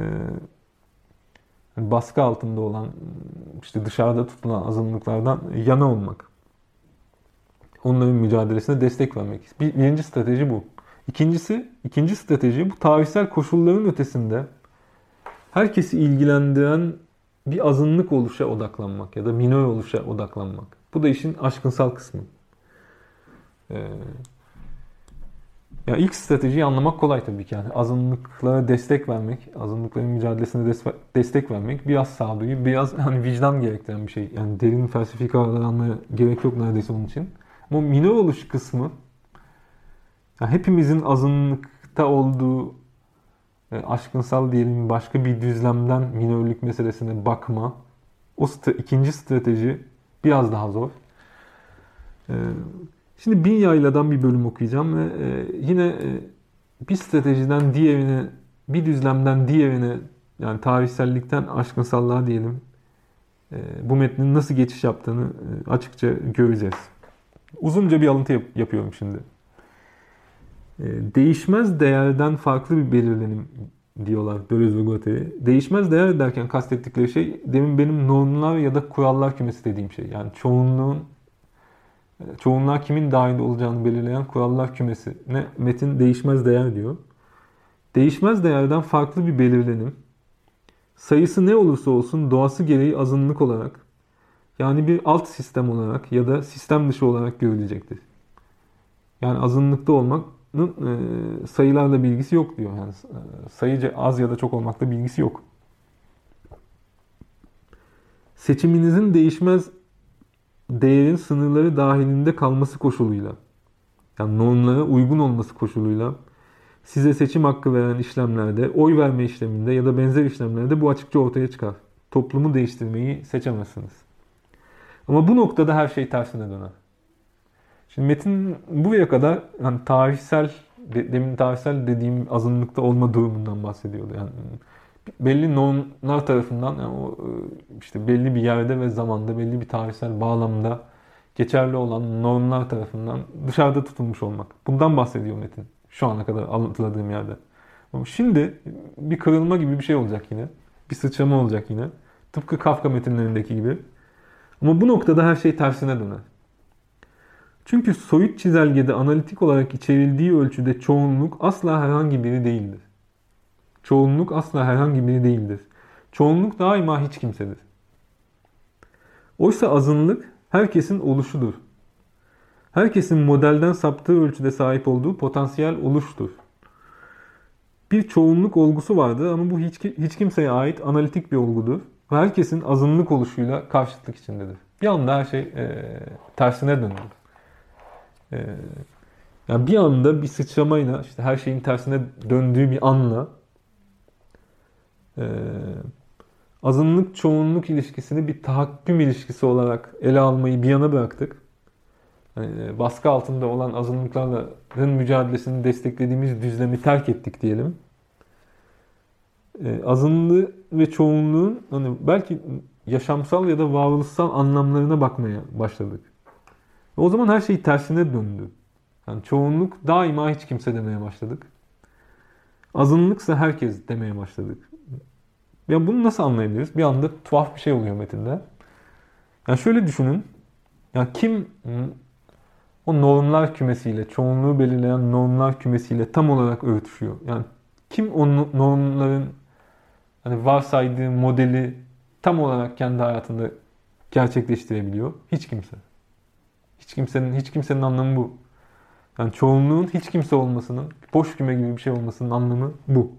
baskı altında olan işte dışarıda tutulan azınlıklardan yana olmak. Onların mücadelesine destek vermek. Bir, birinci strateji bu. İkincisi, ikinci strateji bu tarihsel koşulların ötesinde herkesi ilgilendiren bir azınlık oluşa odaklanmak ya da minor oluşa odaklanmak. Bu da işin aşkınsal kısmı. Ee, ya ilk stratejiyi anlamak kolay tabii ki. Yani azınlıklara destek vermek, azınlıkların mücadelesine destek vermek biraz sağduyu, biraz hani vicdan gerektiren bir şey. Yani derin felsefi kavramlar almaya gerek yok neredeyse onun için. Ama minor oluş kısmı yani hepimizin azınlıkta olduğu e, aşkınsal diyelim başka bir düzlemden minörlük meselesine bakma. O st- ikinci strateji biraz daha zor. E, şimdi bin yayladan bir bölüm okuyacağım ve e, yine e, bir stratejiden diğerine, bir düzlemden diğerine yani tarihsellikten aşkınsallığa diyelim e, bu metnin nasıl geçiş yaptığını e, açıkça göreceğiz. Uzunca bir alıntı yap- yapıyorum şimdi. E, değişmez değerden farklı bir belirlenim diyorlar Deleuze ve Guattari. Değişmez değer derken kastettikleri şey demin benim normlar ya da kurallar kümesi dediğim şey. Yani çoğunluğun çoğunluğa kimin dahil olacağını belirleyen kurallar kümesi. Ne metin değişmez değer diyor. Değişmez değerden farklı bir belirlenim sayısı ne olursa olsun doğası gereği azınlık olarak yani bir alt sistem olarak ya da sistem dışı olarak görülecektir. Yani azınlıkta olmak e, sayılarla bilgisi yok diyor. Yani e, sayıca az ya da çok olmakla bilgisi yok. Seçiminizin değişmez değerin sınırları dahilinde kalması koşuluyla yani normlara uygun olması koşuluyla size seçim hakkı veren işlemlerde, oy verme işleminde ya da benzer işlemlerde bu açıkça ortaya çıkar. Toplumu değiştirmeyi seçemezsiniz. Ama bu noktada her şey tersine döner. Şimdi metin buraya kadar hani tarihsel, demin tarihsel dediğim azınlıkta olma durumundan bahsediyordu. Yani belli normlar tarafından yani o e, işte belli bir yerde ve zamanda belli bir tarihsel bağlamda geçerli olan normlar tarafından dışarıda tutulmuş olmak. Bundan bahsediyor metin. Şu ana kadar anlatıladığım yerde. Ama şimdi bir kırılma gibi bir şey olacak yine. Bir sıçrama olacak yine. Tıpkı Kafka metinlerindeki gibi. Ama bu noktada her şey tersine döner. Çünkü soyut çizelgede analitik olarak içerildiği ölçüde çoğunluk asla herhangi biri değildir. Çoğunluk asla herhangi biri değildir. Çoğunluk daima hiç kimsedir. Oysa azınlık herkesin oluşudur. Herkesin modelden saptığı ölçüde sahip olduğu potansiyel oluştur. Bir çoğunluk olgusu vardır ama bu hiç, hiç kimseye ait analitik bir olgudur. Herkesin azınlık oluşuyla karşıtlık içindedir. Bir anda her şey e, tersine döndü. E, yani bir anda bir sıçramayla işte her şeyin tersine döndüğü bir anla e, azınlık çoğunluk ilişkisini bir tahakküm ilişkisi olarak ele almayı bir yana bıraktık. Yani baskı altında olan azınlıkların mücadelesini desteklediğimiz düzlemi terk ettik diyelim. E, azınlığı ve çoğunluğun hani belki yaşamsal ya da varoluşsal anlamlarına bakmaya başladık. O zaman her şey tersine döndü. Yani çoğunluk daima hiç kimse demeye başladık. Azınlıksa herkes demeye başladık. Ya bunu nasıl anlayabiliriz? Bir anda tuhaf bir şey oluyor metinde. Yani şöyle düşünün. Ya kim o normlar kümesiyle, çoğunluğu belirleyen normlar kümesiyle tam olarak örtüşüyor? Yani kim o normların hani varsaydığı modeli tam olarak kendi hayatında gerçekleştirebiliyor? Hiç kimse. Hiç kimsenin hiç kimsenin anlamı bu. Yani çoğunluğun hiç kimse olmasının, boş küme gibi bir şey olmasının anlamı bu.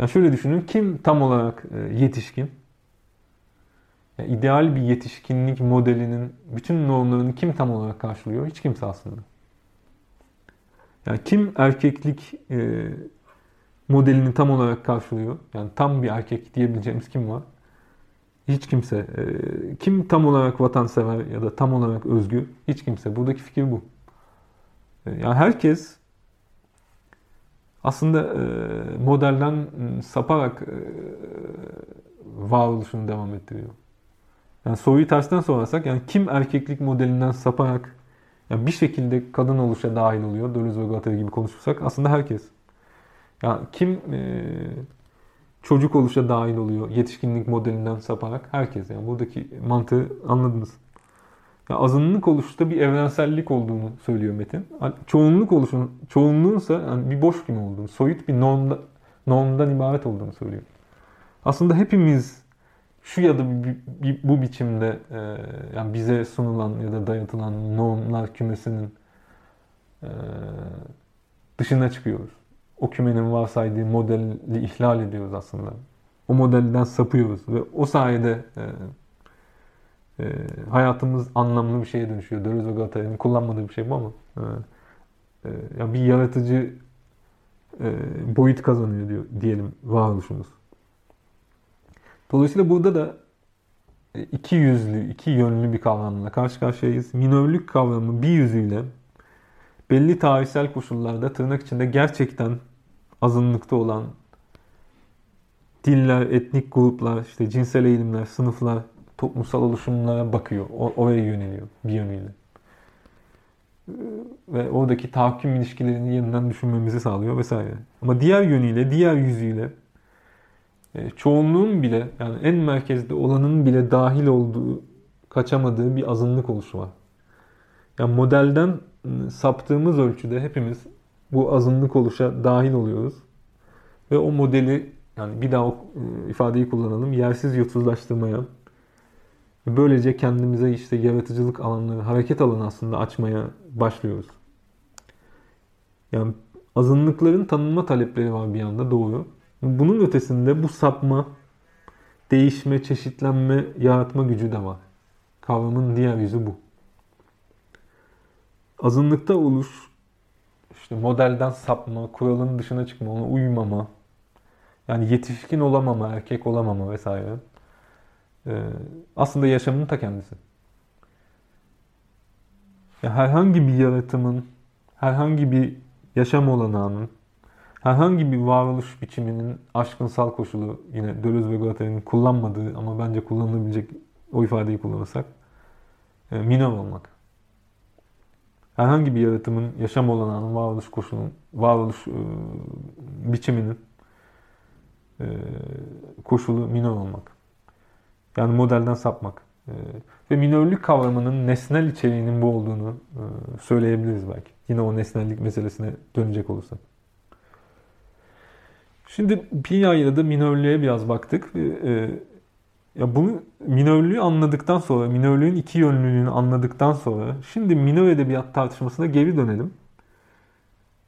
Yani şöyle düşünün, kim tam olarak e, yetişkin? Yani ideal bir yetişkinlik modelinin bütün normlarını kim tam olarak karşılıyor? Hiç kimse aslında. Yani kim erkeklik e, modelini tam olarak karşılıyor? Yani tam bir erkek diyebileceğimiz kim var? Hiç kimse. E, kim tam olarak vatansever ya da tam olarak özgür? Hiç kimse. Buradaki fikir bu. E, yani herkes aslında e, modelden saparak e, varoluşunu devam ettiriyor. Yani soruyu tersten sorarsak yani kim erkeklik modelinden saparak Yani bir şekilde kadın oluşa dahil oluyor. Deleuze ve Guattari gibi konuşursak aslında herkes. Yani kim çocuk oluşa dahil oluyor yetişkinlik modelinden saparak herkes. Yani buradaki mantığı anladınız. Yani azınlık oluşta bir evrensellik olduğunu söylüyor Metin. Çoğunluk oluşun, çoğunluğunsa yani bir boş gibi olduğunu, soyut bir normda, normdan ibaret olduğunu söylüyor. Aslında hepimiz şu ya da bu biçimde e, yani bize sunulan ya da dayatılan normlar kümesinin e, dışına çıkıyoruz. O kümenin varsaydığı modeli ihlal ediyoruz aslında. O modelden sapıyoruz ve o sayede e, e, hayatımız anlamlı bir şeye dönüşüyor. Deleuze ve Guattari'nin kullanmadığı bir şey bu ama e, e, yani bir yaratıcı e, boyut kazanıyor diyor diyelim varoluşumuz. Dolayısıyla burada da e, iki yüzlü, iki yönlü bir kavramla karşı karşıyayız. Minörlük kavramı bir yüzüyle belli tarihsel koşullarda tırnak içinde gerçekten azınlıkta olan diller, etnik gruplar, işte cinsel eğilimler, sınıflar, toplumsal oluşumlara bakıyor. Oraya yöneliyor bir yönüyle. Ve oradaki tahakküm ilişkilerini yeniden düşünmemizi sağlıyor vesaire. Ama diğer yönüyle, diğer yüzüyle e, çoğunluğun bile yani en merkezde olanın bile dahil olduğu, kaçamadığı bir azınlık oluşu var. Yani modelden ıı, saptığımız ölçüde hepimiz bu azınlık oluşa dahil oluyoruz. Ve o modeli yani bir daha o ıı, ifadeyi kullanalım. Yersiz yutsuzlaştırmaya, böylece kendimize işte yaratıcılık alanları, hareket alanı aslında açmaya başlıyoruz. Yani azınlıkların tanınma talepleri var bir yanda doğru. Bunun ötesinde bu sapma, değişme, çeşitlenme, yaratma gücü de var. Kavramın diğer yüzü bu. Azınlıkta oluş, işte modelden sapma, kuralın dışına çıkma, ona uymama, yani yetişkin olamama, erkek olamama vesaire. Ee, aslında yaşamın ta kendisi. Ya herhangi bir yaratımın, herhangi bir yaşam olanağının, herhangi bir varoluş biçiminin aşkınsal koşulu yine Deleuze ve Guattari'nin kullanmadığı ama bence kullanılabilecek o ifadeyi kullanırsak e, minor olmak. Herhangi bir yaratımın yaşam olanağının varoluş koşulunun, varoluş e, biçiminin e, koşulu minor olmak. Yani modelden sapmak. E, ve minörlük kavramının nesnel içeriğinin bu olduğunu e, söyleyebiliriz belki. Yine o nesnellik meselesine dönecek olursak. Şimdi Pinya'yla da minörlüğe biraz baktık. E, ya bunu minörlüğü anladıktan sonra, minörlüğün iki yönlülüğünü anladıktan sonra şimdi minör edebiyat tartışmasına geri dönelim.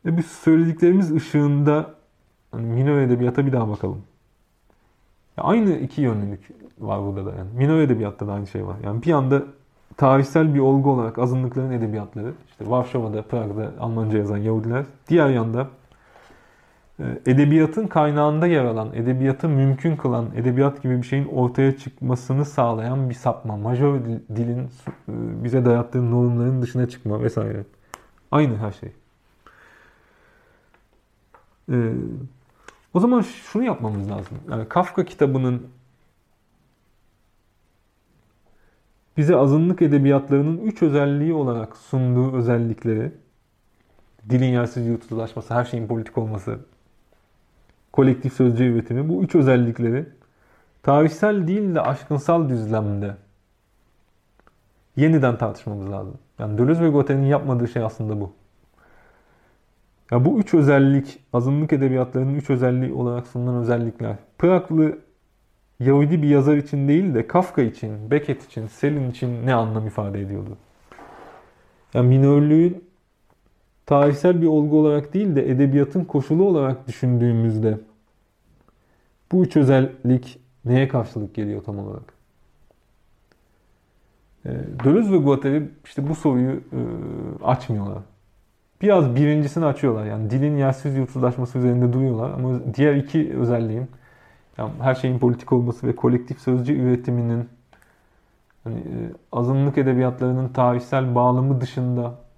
Ve bu söylediklerimiz ışığında hani minör edebiyata bir daha bakalım. Ya aynı iki yönlülük var burada da yani. Minör edebiyatta da aynı şey var. Yani bir anda tarihsel bir olgu olarak azınlıkların edebiyatları, işte Varşova'da, Prag'da Almanca yazan Yahudiler, diğer yanda edebiyatın kaynağında yer alan, edebiyatı mümkün kılan, edebiyat gibi bir şeyin ortaya çıkmasını sağlayan bir sapma, majör dilin e, bize dayattığı normların dışına çıkma vesaire. Aynı her şey. Ee, o zaman şunu yapmamız lazım. Yani Kafka kitabının bize azınlık edebiyatlarının üç özelliği olarak sunduğu özellikleri dilin yersiz yutsuzlaşması, her şeyin politik olması, kolektif sözcü üretimi bu üç özellikleri tarihsel değil de aşkınsal düzlemde yeniden tartışmamız lazım. Yani Deleuze ve Guattari'nin yapmadığı şey aslında bu. Ya bu üç özellik, azınlık edebiyatlarının üç özelliği olarak sunulan özellikler. Praglı Yahudi bir yazar için değil de Kafka için, Beckett için, Selin için ne anlam ifade ediyordu? Yani minörlüğün tarihsel bir olgu olarak değil de edebiyatın koşulu olarak düşündüğümüzde bu üç özellik neye karşılık geliyor tam olarak? E, Deleuze ve Guattari işte bu soruyu e, açmıyorlar. Biraz birincisini açıyorlar. Yani dilin yersiz yutsuzlaşması üzerinde duruyorlar. Ama diğer iki özelliğin yani her şeyin politik olması ve kolektif sözcü üretiminin hani, e, azınlık edebiyatlarının tarihsel bağlamı dışında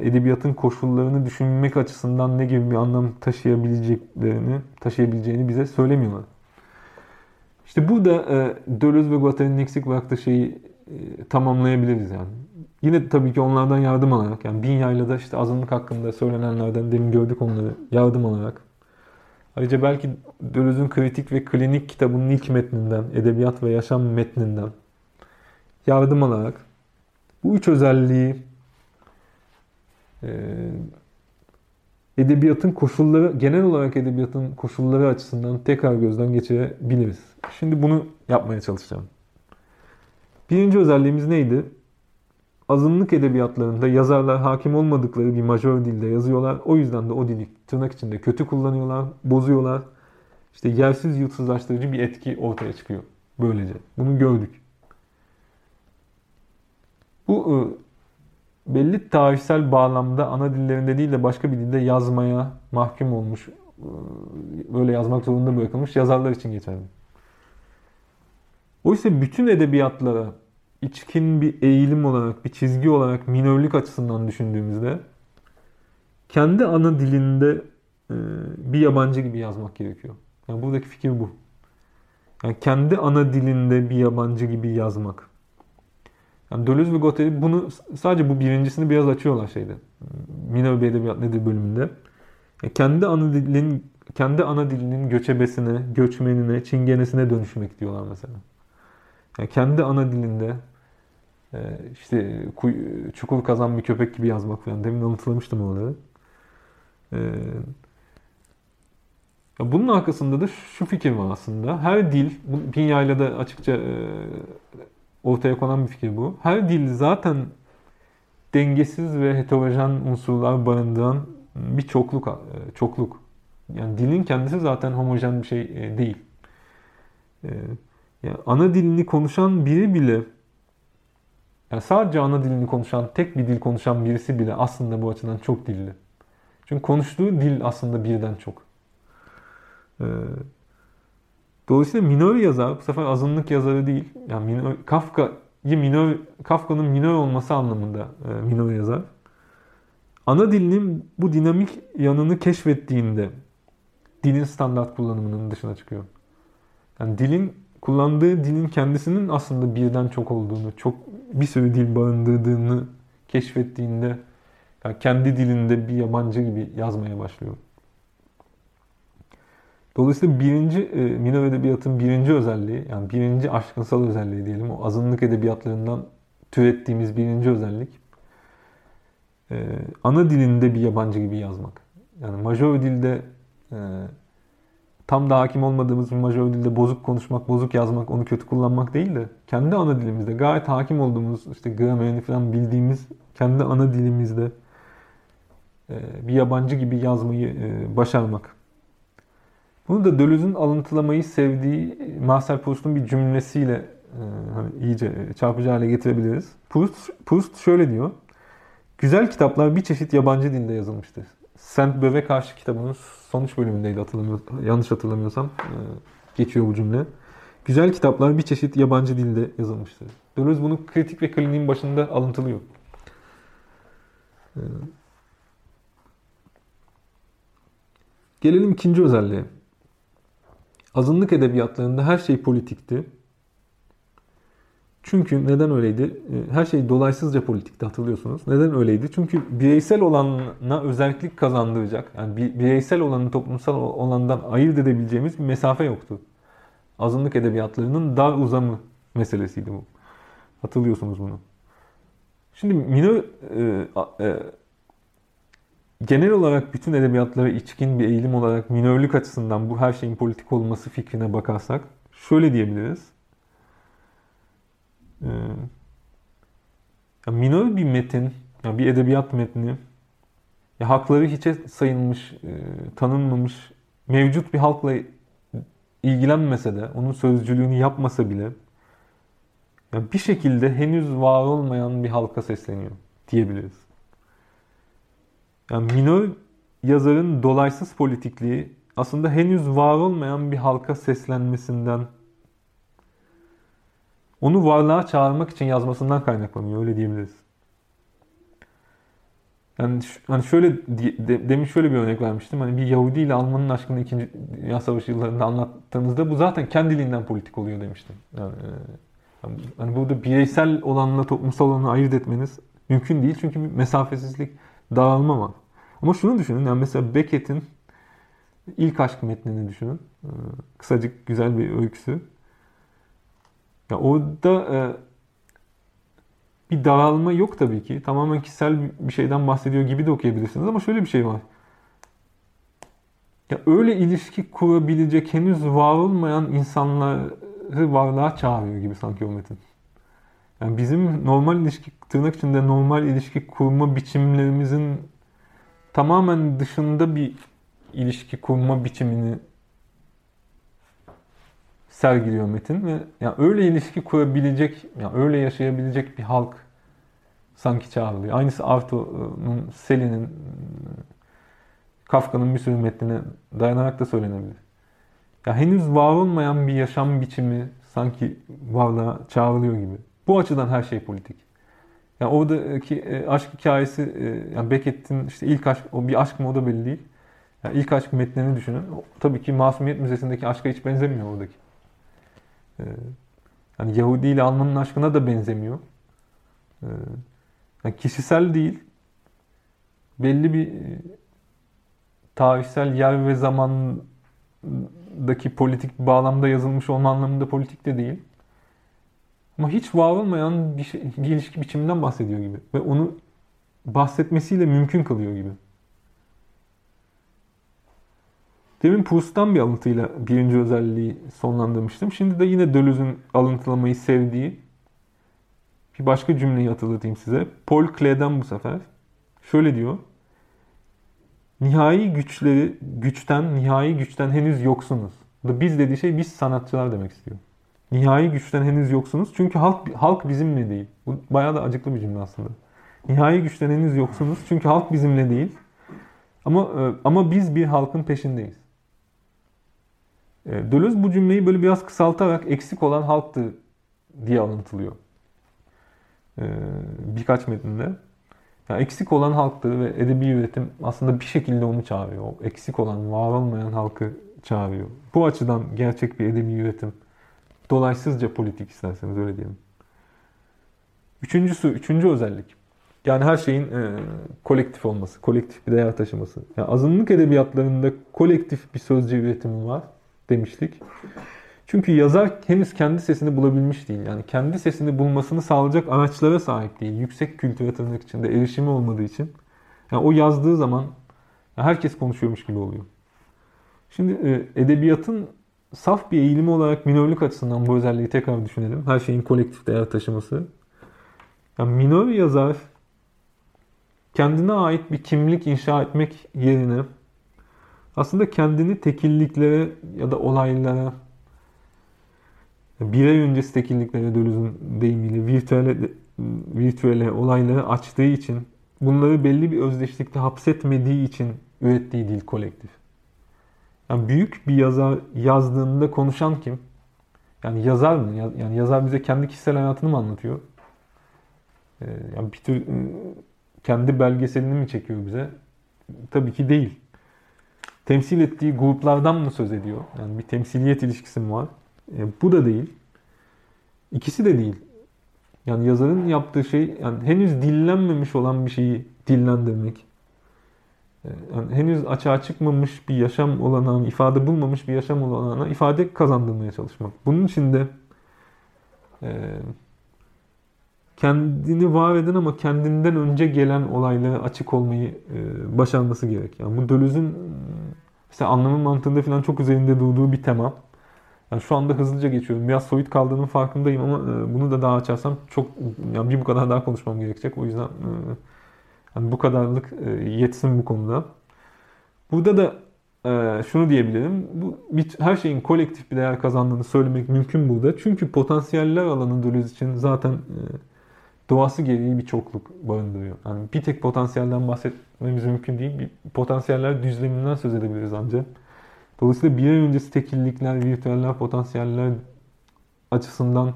edebiyatın koşullarını düşünmek açısından ne gibi bir anlam taşıyabileceklerini, taşıyabileceğini bize söylemiyorlar. İşte burada e, Deleuze ve Guattari'nin eksik bıraktığı şeyi e, tamamlayabiliriz yani. Yine tabii ki onlardan yardım alarak yani bin yaylada işte azınlık hakkında söylenenlerden demin gördük onları yardım alarak. Ayrıca belki Döloz'un kritik ve klinik kitabının ilk metninden, edebiyat ve yaşam metninden yardım alarak bu üç özelliği edebiyatın koşulları, genel olarak edebiyatın koşulları açısından tekrar gözden geçirebiliriz. Şimdi bunu yapmaya çalışacağım. Birinci özelliğimiz neydi? Azınlık edebiyatlarında yazarlar hakim olmadıkları bir majör dilde yazıyorlar. O yüzden de o dili tırnak içinde kötü kullanıyorlar, bozuyorlar. İşte yersiz yurtsuzlaştırıcı bir etki ortaya çıkıyor. Böylece. Bunu gördük. Bu e, belli tarihsel bağlamda ana dillerinde değil de başka bir dilde yazmaya mahkum olmuş, böyle yazmak zorunda bırakılmış yazarlar için geçerli. Oysa bütün edebiyatlara içkin bir eğilim olarak, bir çizgi olarak minörlük açısından düşündüğümüzde kendi ana dilinde e, bir yabancı gibi yazmak gerekiyor. Yani buradaki fikir bu. Yani kendi ana dilinde bir yabancı gibi yazmak. Yani Deleuze ve Guattari bunu sadece bu birincisini biraz açıyorlar şeyde. Minör bir edebiyat nedir bölümünde. Yani kendi ana dilinin kendi ana dilinin göçebesine, göçmenine, çingenesine dönüşmek diyorlar mesela. Yani kendi ana dilinde e, işte çukur kazan bir köpek gibi yazmak falan. Demin anlatılamıştım onları. E, bunun arkasında da şu fikir var aslında. Her dil, Pinya'yla da açıkça e, ortaya konan bir fikir bu. Her dil zaten dengesiz ve heterojen unsurlar barındıran bir çokluk. çokluk. Yani dilin kendisi zaten homojen bir şey değil. Yani ana dilini konuşan biri bile yani sadece ana dilini konuşan, tek bir dil konuşan birisi bile aslında bu açıdan çok dilli. Çünkü konuştuğu dil aslında birden çok. Ee, dolayısıyla minör yazar, bu sefer azınlık yazarı değil. Yani minör, Kafka'yı minör, Kafka'nın minör olması anlamında e, minör yazar. Ana dilinin bu dinamik yanını keşfettiğinde dilin standart kullanımının dışına çıkıyor. Yani dilin kullandığı dilin kendisinin aslında birden çok olduğunu, çok bir sürü dil barındırdığını keşfettiğinde yani kendi dilinde bir yabancı gibi yazmaya başlıyor. Dolayısıyla birinci e, Minor Edebiyat'ın birinci özelliği, yani birinci aşkınsal özelliği diyelim, o azınlık edebiyatlarından türettiğimiz birinci özellik, e, ana dilinde bir yabancı gibi yazmak. Yani majör dilde e, tam da hakim olmadığımız bir majör dilde bozuk konuşmak, bozuk yazmak, onu kötü kullanmak değil de kendi ana dilimizde gayet hakim olduğumuz işte gramerini falan bildiğimiz kendi ana dilimizde e, bir yabancı gibi yazmayı e, başarmak. Bunu da Deleuze'ün alıntılamayı sevdiği Marcel Proust'un bir cümlesiyle e, hani iyice çarpıcı hale getirebiliriz. Proust, Proust şöyle diyor. Güzel kitaplar bir çeşit yabancı dilde yazılmıştır. Saint Beuve karşı kitabının sonuç bölümündeydi hatırlamıyor, yanlış hatırlamıyorsam e, geçiyor bu cümle. Güzel kitaplar bir çeşit yabancı dilde yazılmıştır. Deleuze bunu kritik ve kliniğin başında alıntılıyor. E, gelelim ikinci özelliğe. Azınlık edebiyatlarında her şey politikti. Çünkü neden öyleydi? Ee, her şey dolaysızca politikti hatırlıyorsunuz. Neden öyleydi? Çünkü bireysel olana özellik kazandıracak, yani bireysel olanı toplumsal olandan ayırt edebileceğimiz bir mesafe yoktu. Azınlık edebiyatlarının dar uzamı meselesiydi bu. Hatırlıyorsunuz bunu. Şimdi minor e, e, genel olarak bütün edebiyatlara içkin bir eğilim olarak minörlük açısından bu her şeyin politik olması fikrine bakarsak şöyle diyebiliriz. Ee, ya minör bir metin, ya bir edebiyat metni, ya hakları hiçe sayılmış, e, tanınmamış, mevcut bir halkla ilgilenmese de, onun sözcülüğünü yapmasa bile ya bir şekilde henüz var olmayan bir halka sesleniyor diyebiliriz. Yani minör yazarın dolaysız politikliği aslında henüz var olmayan bir halka seslenmesinden onu varlığa çağırmak için yazmasından kaynaklanıyor. Öyle diyebiliriz. Yani hani şöyle de, demin şöyle bir örnek vermiştim. Hani bir Yahudi ile Alman'ın aşkını 2. Dünya Savaşı yıllarında anlattığınızda bu zaten kendiliğinden politik oluyor demiştim. Yani, e, hani burada bireysel olanla toplumsal olanı ayırt etmeniz mümkün değil çünkü bir mesafesizlik, dağılma var. Ama şunu düşünün yani mesela Beckett'in ilk aşk metnini düşünün. Ee, kısacık güzel bir öyküsü. Ya orada e, bir dağılma yok tabii ki. Tamamen kişisel bir şeyden bahsediyor gibi de okuyabilirsiniz ama şöyle bir şey var. Ya öyle ilişki kurabilecek henüz var olmayan insanları varlığa çağırıyor gibi sanki o metin. Yani bizim normal ilişki, tırnak içinde normal ilişki kurma biçimlerimizin tamamen dışında bir ilişki kurma biçimini sergiliyor metin ve yani öyle ilişki kurabilecek, yani öyle yaşayabilecek bir halk sanki çağrılıyor. Aynısı Arthur'un, Selin'in, Kafka'nın bir sürü metnine dayanarak da söylenebilir. Ya henüz var olmayan bir yaşam biçimi sanki varlığa çağrılıyor gibi. Bu açıdan her şey politik. Yani oradaki e, aşk hikayesi, e, yani Beckett'in işte ilk aşk, o bir aşk mı o da belli değil. Yani ilk aşk metnini düşünün. Tabii ki Masumiyet Müzesi'ndeki aşka hiç benzemiyor oradaki. E, yani Yahudi ile Alman'ın aşkına da benzemiyor. Yani kişisel değil, belli bir tarihsel yer ve zamandaki politik bağlamda yazılmış olma anlamında politik de değil. Ama hiç var olmayan bir, şey, bir ilişki biçiminden bahsediyor gibi. Ve onu bahsetmesiyle mümkün kılıyor gibi. Demin Proust'tan bir alıntıyla birinci özelliği sonlandırmıştım. Şimdi de yine Deleuze'ün alıntılamayı sevdiği bir başka cümleyi hatırlatayım size. Paul Klee'den bu sefer. Şöyle diyor. Nihai güçleri, güçten, nihai güçten henüz yoksunuz. Biz dediği şey biz sanatçılar demek istiyor. Nihai güçten henüz yoksunuz. Çünkü halk halk bizimle değil. Bu bayağı da acıklı bir cümle aslında. Nihai güçten henüz yoksunuz. Çünkü halk bizimle değil. Ama e, ama biz bir halkın peşindeyiz. E, Deleuze bu cümleyi böyle biraz kısaltarak eksik olan halktı diye alıntılıyor. E, birkaç metinde. Yani eksik olan halktı ve edebi üretim aslında bir şekilde onu çağırıyor. O eksik olan, var olmayan halkı çağırıyor. Bu açıdan gerçek bir edebi üretim Dolaysızca politik isterseniz öyle diyelim. Üçüncüsü, üçüncü özellik. Yani her şeyin e, kolektif olması, kolektif bir değer taşıması. Yani azınlık edebiyatlarında kolektif bir sözcü üretimi var demiştik. Çünkü yazar henüz kendi sesini bulabilmiş değil. Yani kendi sesini bulmasını sağlayacak araçlara sahip değil. Yüksek kültüre tırnak içinde erişimi olmadığı için. Yani o yazdığı zaman herkes konuşuyormuş gibi oluyor. Şimdi e, edebiyatın saf bir eğilimi olarak minörlük açısından bu özelliği tekrar düşünelim. Her şeyin kolektif değer taşıması. Yani minör yazar kendine ait bir kimlik inşa etmek yerine aslında kendini tekilliklere ya da olaylara birey öncesi tekilliklere Deleuze'ün deyimiyle virtüele, virtüele olayları açtığı için bunları belli bir özdeşlikte hapsetmediği için ürettiği dil kolektif. Yani büyük bir yazar yazdığında konuşan kim? Yani yazar mı? Yani yazar bize kendi kişisel hayatını mı anlatıyor? Ee, yani bir tür ıı, kendi belgeselini mi çekiyor bize? Tabii ki değil. Temsil ettiği gruplardan mı söz ediyor? Yani bir temsiliyet ilişkisi mi var? E, bu da değil. İkisi de değil. Yani yazarın yaptığı şey yani henüz dillenmemiş olan bir şeyi dillendirmek. Ee, yani henüz açığa çıkmamış bir yaşam olanağını, ifade bulmamış bir yaşam olanağına ifade kazandırmaya çalışmak. Bunun için de e, kendini var eden ama kendinden önce gelen olaylara açık olmayı e, başarması gerek. Yani bu Deleuze'ün işte anlamın mantığında falan çok üzerinde durduğu bir tema. Yani şu anda hızlıca geçiyorum. Biraz soyut kaldığının farkındayım ama e, bunu da daha açarsam çok yani bir bu kadar daha konuşmam gerekecek. O yüzden e, yani bu kadarlık e, yetsin bu konuda. Burada da e, şunu diyebilirim. Bu bir, her şeyin kolektif bir değer kazandığını söylemek mümkün burada. Çünkü potansiyeller alanı Deleuze için zaten e, doğası gereği bir çokluk barındırıyor. Yani bir tek potansiyelden bahsetmemiz mümkün değil. Bir potansiyeller düzleminden söz edebiliriz ancak. Dolayısıyla bir ay öncesi tekillikler, virtüeller, potansiyeller açısından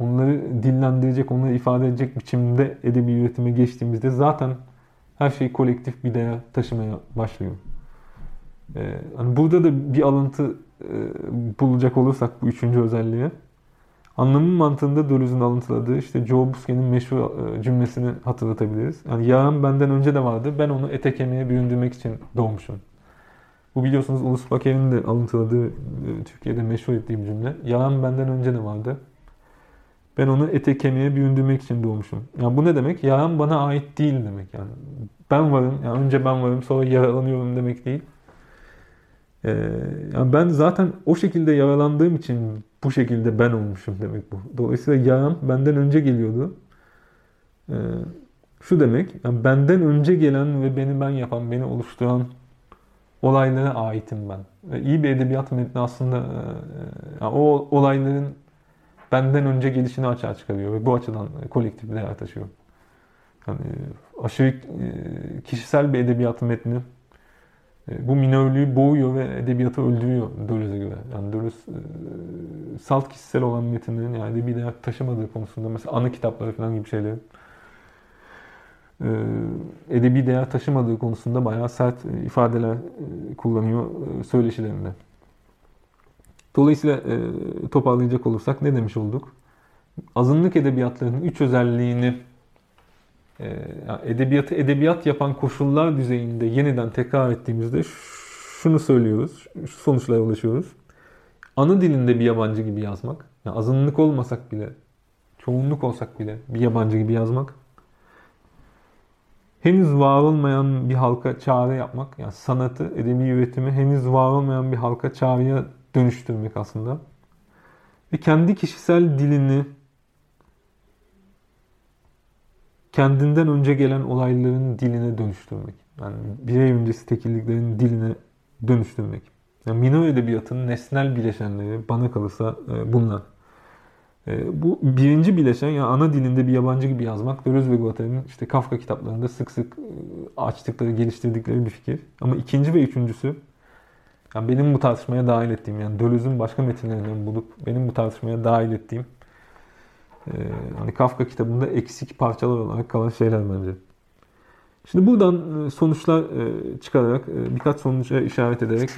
onları dillendirecek, onları ifade edecek biçimde edebi üretime geçtiğimizde zaten her şey kolektif bir değer taşımaya başlıyor. Ee, hani burada da bir alıntı e, bulacak olursak bu üçüncü özelliğe. Anlamın mantığında Deleuze'ün alıntıladığı işte Joe Busquets'in meşhur e, cümlesini hatırlatabiliriz. Yani yağım benden önce de vardı. Ben onu ete kemiğe büründürmek için doğmuşum. Bu biliyorsunuz Ulus Baker'in de alıntıladığı e, Türkiye'de meşhur ettiği bir cümle. Yağım benden önce de vardı. Ben onu ete kemiğe büründürmek için doğmuşum. Yani bu ne demek? Yağım bana ait değil demek yani. Ben varım, yani önce ben varım sonra yaralanıyorum demek değil. Ee, yani ben zaten o şekilde yaralandığım için bu şekilde ben olmuşum demek bu. Dolayısıyla yağım benden önce geliyordu. Ee, şu demek, yani benden önce gelen ve beni ben yapan, beni oluşturan olaylara aitim ben. Ve iyi bir edebiyat metni aslında e, yani o olayların benden önce gelişini açığa çıkarıyor ve bu açıdan kolektif bir değer taşıyor. Yani aşırı kişisel bir edebiyat metni e, bu minörlüğü boğuyor ve edebiyatı öldürüyor Deleuze'e göre. Yani Deleuze e, salt kişisel olan metinlerin yani edebi değer taşımadığı konusunda mesela anı kitapları falan gibi şeyleri e, edebi değer taşımadığı konusunda bayağı sert ifadeler kullanıyor söyleşilerinde. Dolayısıyla toparlayacak olursak ne demiş olduk? Azınlık edebiyatlarının üç özelliğini edebiyatı edebiyat yapan koşullar düzeyinde yeniden tekrar ettiğimizde şunu söylüyoruz, şu sonuçlara ulaşıyoruz. Ana dilinde bir yabancı gibi yazmak, yani azınlık olmasak bile, çoğunluk olsak bile bir yabancı gibi yazmak. Henüz var olmayan bir halka çağrı yapmak, yani sanatı, edebi üretimi henüz var olmayan bir halka çağrıya dönüştürmek aslında. Ve kendi kişisel dilini kendinden önce gelen olayların diline dönüştürmek. Yani birey öncesi tekilliklerin diline dönüştürmek. Yani minor edebiyatın nesnel bileşenleri bana kalırsa e, bunlar. E, bu birinci bileşen yani ana dilinde bir yabancı gibi yazmak Deleuze ve Guattari'nin işte Kafka kitaplarında sık sık e, açtıkları, geliştirdikleri bir fikir. Ama ikinci ve üçüncüsü yani benim bu tartışmaya dahil ettiğim yani Deleuze'ün başka metinlerinden bulup benim bu tartışmaya dahil ettiğim ee, hani Kafka kitabında eksik parçalar olarak kalan şeyler bence. Şimdi buradan e, sonuçlar e, çıkararak e, birkaç sonuca işaret ederek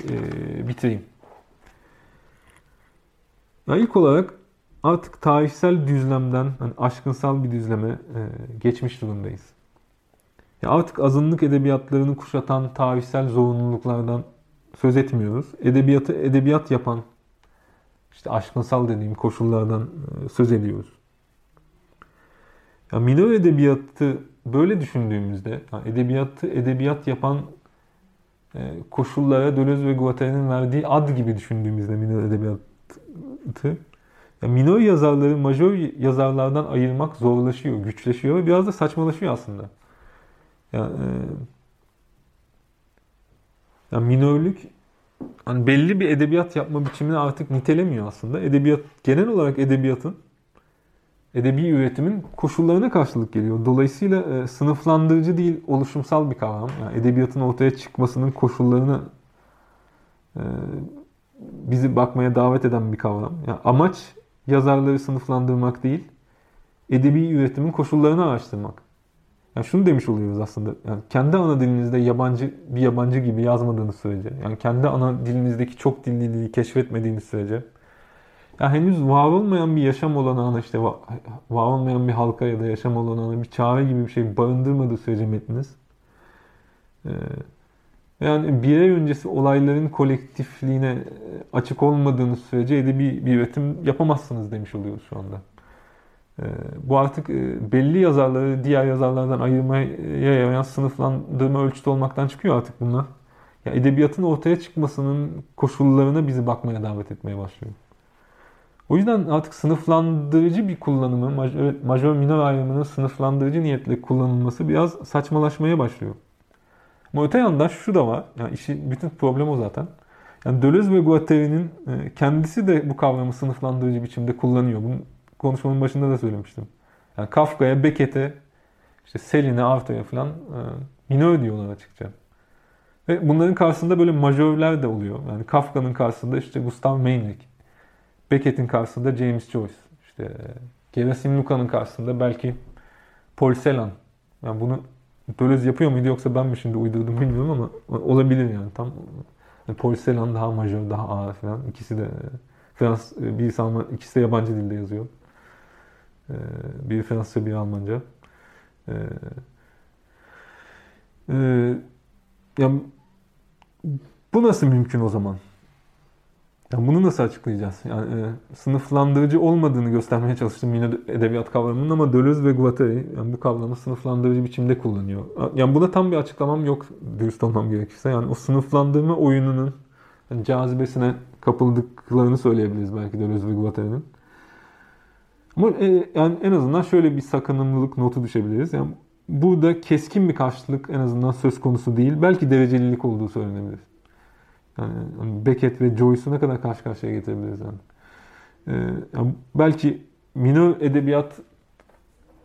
bitireyim. Yani ilk olarak artık tarihsel düzlemden hani aşkınsal bir düzleme geçmiş durumdayız. Ya artık azınlık edebiyatlarını kuşatan tarihsel zorunluluklardan söz etmiyoruz. Edebiyatı edebiyat yapan işte aşkınsal dediğim koşullardan söz ediyoruz. Ya minor edebiyatı böyle düşündüğümüzde, edebiyatı edebiyat yapan e, koşullara Deleuze ve Guattari'nin verdiği ad gibi düşündüğümüzde minor edebiyatı, ya minor yazarları majör yazarlardan ayırmak zorlaşıyor, güçleşiyor ve biraz da saçmalaşıyor aslında. Yani, e, yani minörlük hani belli bir edebiyat yapma biçimini artık nitelemiyor aslında. Edebiyat genel olarak edebiyatın edebi üretimin koşullarına karşılık geliyor. Dolayısıyla e, sınıflandırıcı değil, oluşumsal bir kavram. Yani edebiyatın ortaya çıkmasının koşullarını e, bizi bakmaya davet eden bir kavram. Yani amaç yazarları sınıflandırmak değil, edebi üretimin koşullarını araştırmak. Yani şunu demiş oluyoruz aslında. Yani kendi ana dilinizde yabancı bir yabancı gibi yazmadığınız sürece, yani kendi ana dilinizdeki çok dilliliği keşfetmediğiniz sürece ya henüz var olmayan bir yaşam olanağına işte var, olmayan bir halka ya da yaşam olanağına bir çare gibi bir şey barındırmadığı sürece metniniz. Ee, yani birey öncesi olayların kolektifliğine açık olmadığınız sürece edebi bir üretim yapamazsınız demiş oluyoruz şu anda. Ee, bu artık e, belli yazarları diğer yazarlardan ayırmaya yarayan sınıflandırma ölçütü olmaktan çıkıyor artık bunlar. Ya edebiyatın ortaya çıkmasının koşullarına bizi bakmaya davet etmeye başlıyor. O yüzden artık sınıflandırıcı bir kullanımı, majör, majör minor ayrımının sınıflandırıcı niyetle kullanılması biraz saçmalaşmaya başlıyor. Ama öte yandan şu da var. Yani işin bütün problem o zaten. Yani Deleuze ve Guattari'nin e, kendisi de bu kavramı sınıflandırıcı biçimde kullanıyor. Bunu konuşmanın başında da söylemiştim. Yani Kafka'ya, Beckett'e, işte Selin'e, Arthur'a falan e, minör diyorlar açıkça. Ve bunların karşısında böyle majörler de oluyor. Yani Kafka'nın karşısında işte Gustav Meyrink. Beckett'in karşısında James Joyce. İşte Gerasim Luca'nın karşısında belki Paul Celan. Yani bunu Deleuze yapıyor muydu yoksa ben mi şimdi uydurdum bilmiyorum ama olabilir yani tam yani Paul Celan daha majör, daha ağır falan. İkisi de Frans, e, birisi Alman, ikisi de yabancı dilde yazıyor. E, biri Fransızca, biri Almanca. E, e, ya bu nasıl mümkün o zaman? Yani bunu nasıl açıklayacağız? Yani e, sınıflandırıcı olmadığını göstermeye çalıştım yine edebiyat kavramının ama Deleuze ve Guattari yani bu kavramı sınıflandırıcı biçimde kullanıyor. Yani buna tam bir açıklamam yok dürüst olmam gerekirse. Yani o sınıflandırma oyununun yani cazibesine kapıldıklarını söyleyebiliriz belki Deleuze ve Guattari'nin. Ama e, yani en azından şöyle bir sakınımlılık notu düşebiliriz. Yani burada keskin bir karşılık en azından söz konusu değil. Belki derecelilik olduğu söylenebilir. Yani, yani Beckett ve Joyce'u ne kadar karşı karşıya getirebiliriz yani. Ee, yani belki minor edebiyat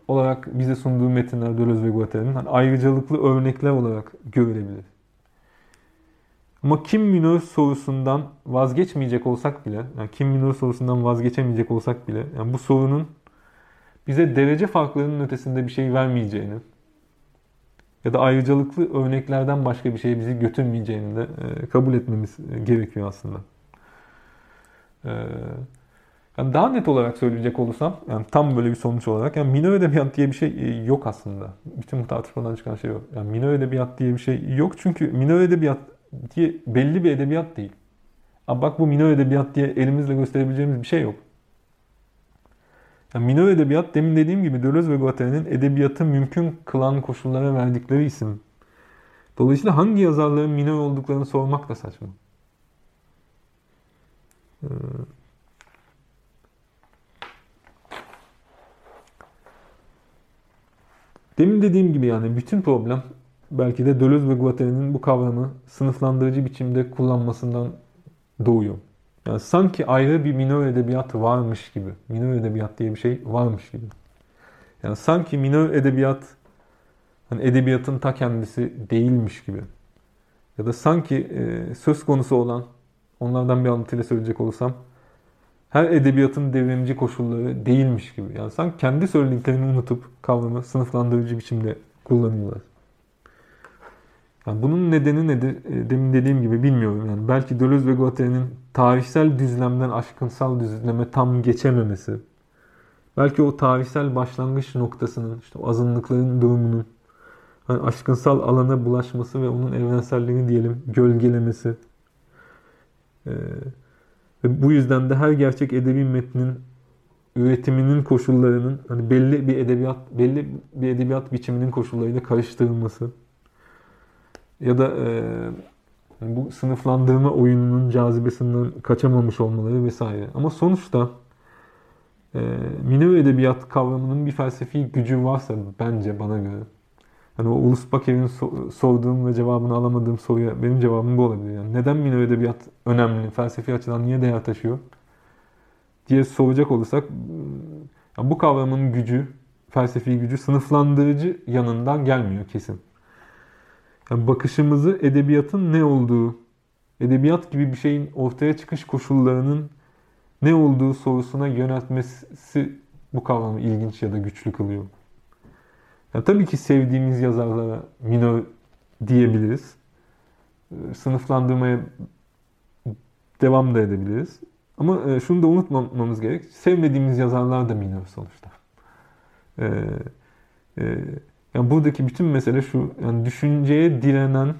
olarak bize sunduğu metinler Deleuze ve Guattari'nin hani ayrıcalıklı örnekler olarak görülebilir. Ama kim minor sorusundan vazgeçmeyecek olsak bile, yani kim minor sorusundan vazgeçemeyecek olsak bile, yani bu sorunun bize derece farklarının ötesinde bir şey vermeyeceğini, ya da ayrıcalıklı örneklerden başka bir şey bizi götürmeyeceğini de e, kabul etmemiz gerekiyor aslında. E, yani daha net olarak söyleyecek olursam, yani tam böyle bir sonuç olarak, yani minor edebiyat diye bir şey e, yok aslında. Bütün bu tartışmadan çıkan şey yok. Yani minor edebiyat diye bir şey yok çünkü minor edebiyat diye belli bir edebiyat değil. Ama bak bu minor edebiyat diye elimizle gösterebileceğimiz bir şey yok. Yani minor edebiyat demin dediğim gibi Deleuze ve Guattari'nin edebiyatı mümkün kılan koşullara verdikleri isim. Dolayısıyla hangi yazarların minor olduklarını sormak da saçma. Ee, demin dediğim gibi yani bütün problem belki de Deleuze ve Guattari'nin bu kavramı sınıflandırıcı biçimde kullanmasından doğuyor. Yani sanki ayrı bir minor edebiyat varmış gibi. Minor edebiyat diye bir şey varmış gibi. Yani sanki minor edebiyat hani edebiyatın ta kendisi değilmiş gibi. Ya da sanki e, söz konusu olan onlardan bir alıntıyla söyleyecek olursam her edebiyatın devrimci koşulları değilmiş gibi. Yani sanki kendi söylediklerini unutup kavramı sınıflandırıcı biçimde kullanıyorlar. Yani bunun nedeni nedir? E, demin dediğim gibi bilmiyorum. Yani belki Deleuze ve Guattari'nin tarihsel düzlemden aşkınsal düzleme tam geçememesi, belki o tarihsel başlangıç noktasının, işte azınlıkların durumunun hani aşkınsal alana bulaşması ve onun evrenselliğini diyelim gölgelemesi. Ee, ve bu yüzden de her gerçek edebi metnin üretiminin koşullarının hani belli bir edebiyat belli bir edebiyat biçiminin koşullarıyla karıştırılması ya da e, bu sınıflandırma oyununun cazibesinden kaçamamış olmaları vesaire. Ama sonuçta e, minor edebiyat kavramının bir felsefi gücü varsa bence bana göre. Hani o Ulus Baker'in so- sorduğum ve cevabını alamadığım soruya benim cevabım bu olabilir. Yani neden minor edebiyat önemli, felsefi açıdan niye değer taşıyor diye soracak olursak yani bu kavramın gücü, felsefi gücü sınıflandırıcı yanından gelmiyor kesin. Yani bakışımızı edebiyatın ne olduğu, edebiyat gibi bir şeyin ortaya çıkış koşullarının ne olduğu sorusuna yöneltmesi bu kavramı ilginç ya da güçlü kılıyor. Yani tabii ki sevdiğimiz yazarlara minor diyebiliriz. Ee, sınıflandırmaya devam da edebiliriz. Ama e, şunu da unutmamamız gerek. Sevmediğimiz yazarlar da minor sonuçta. Ee, e, yani buradaki bütün mesele şu. Yani düşünceye direnen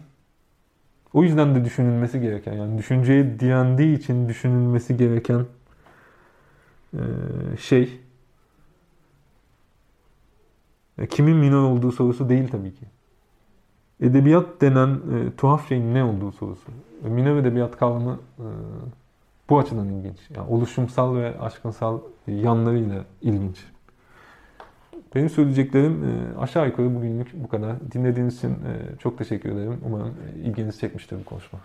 o yüzden de düşünülmesi gereken yani düşünceye direndiği için düşünülmesi gereken e, şey e, kimin minor olduğu sorusu değil tabii ki. Edebiyat denen e, tuhaf şeyin ne olduğu sorusu. E, minor edebiyat kavramı e, bu açıdan ilginç. Yani oluşumsal ve aşkınsal yanlarıyla ilginç. Benim söyleyeceklerim e, aşağı yukarı bugünlük bu kadar. Dinlediğiniz için e, çok teşekkür ederim. Umarım ilginizi çekmiştir bu konuşma.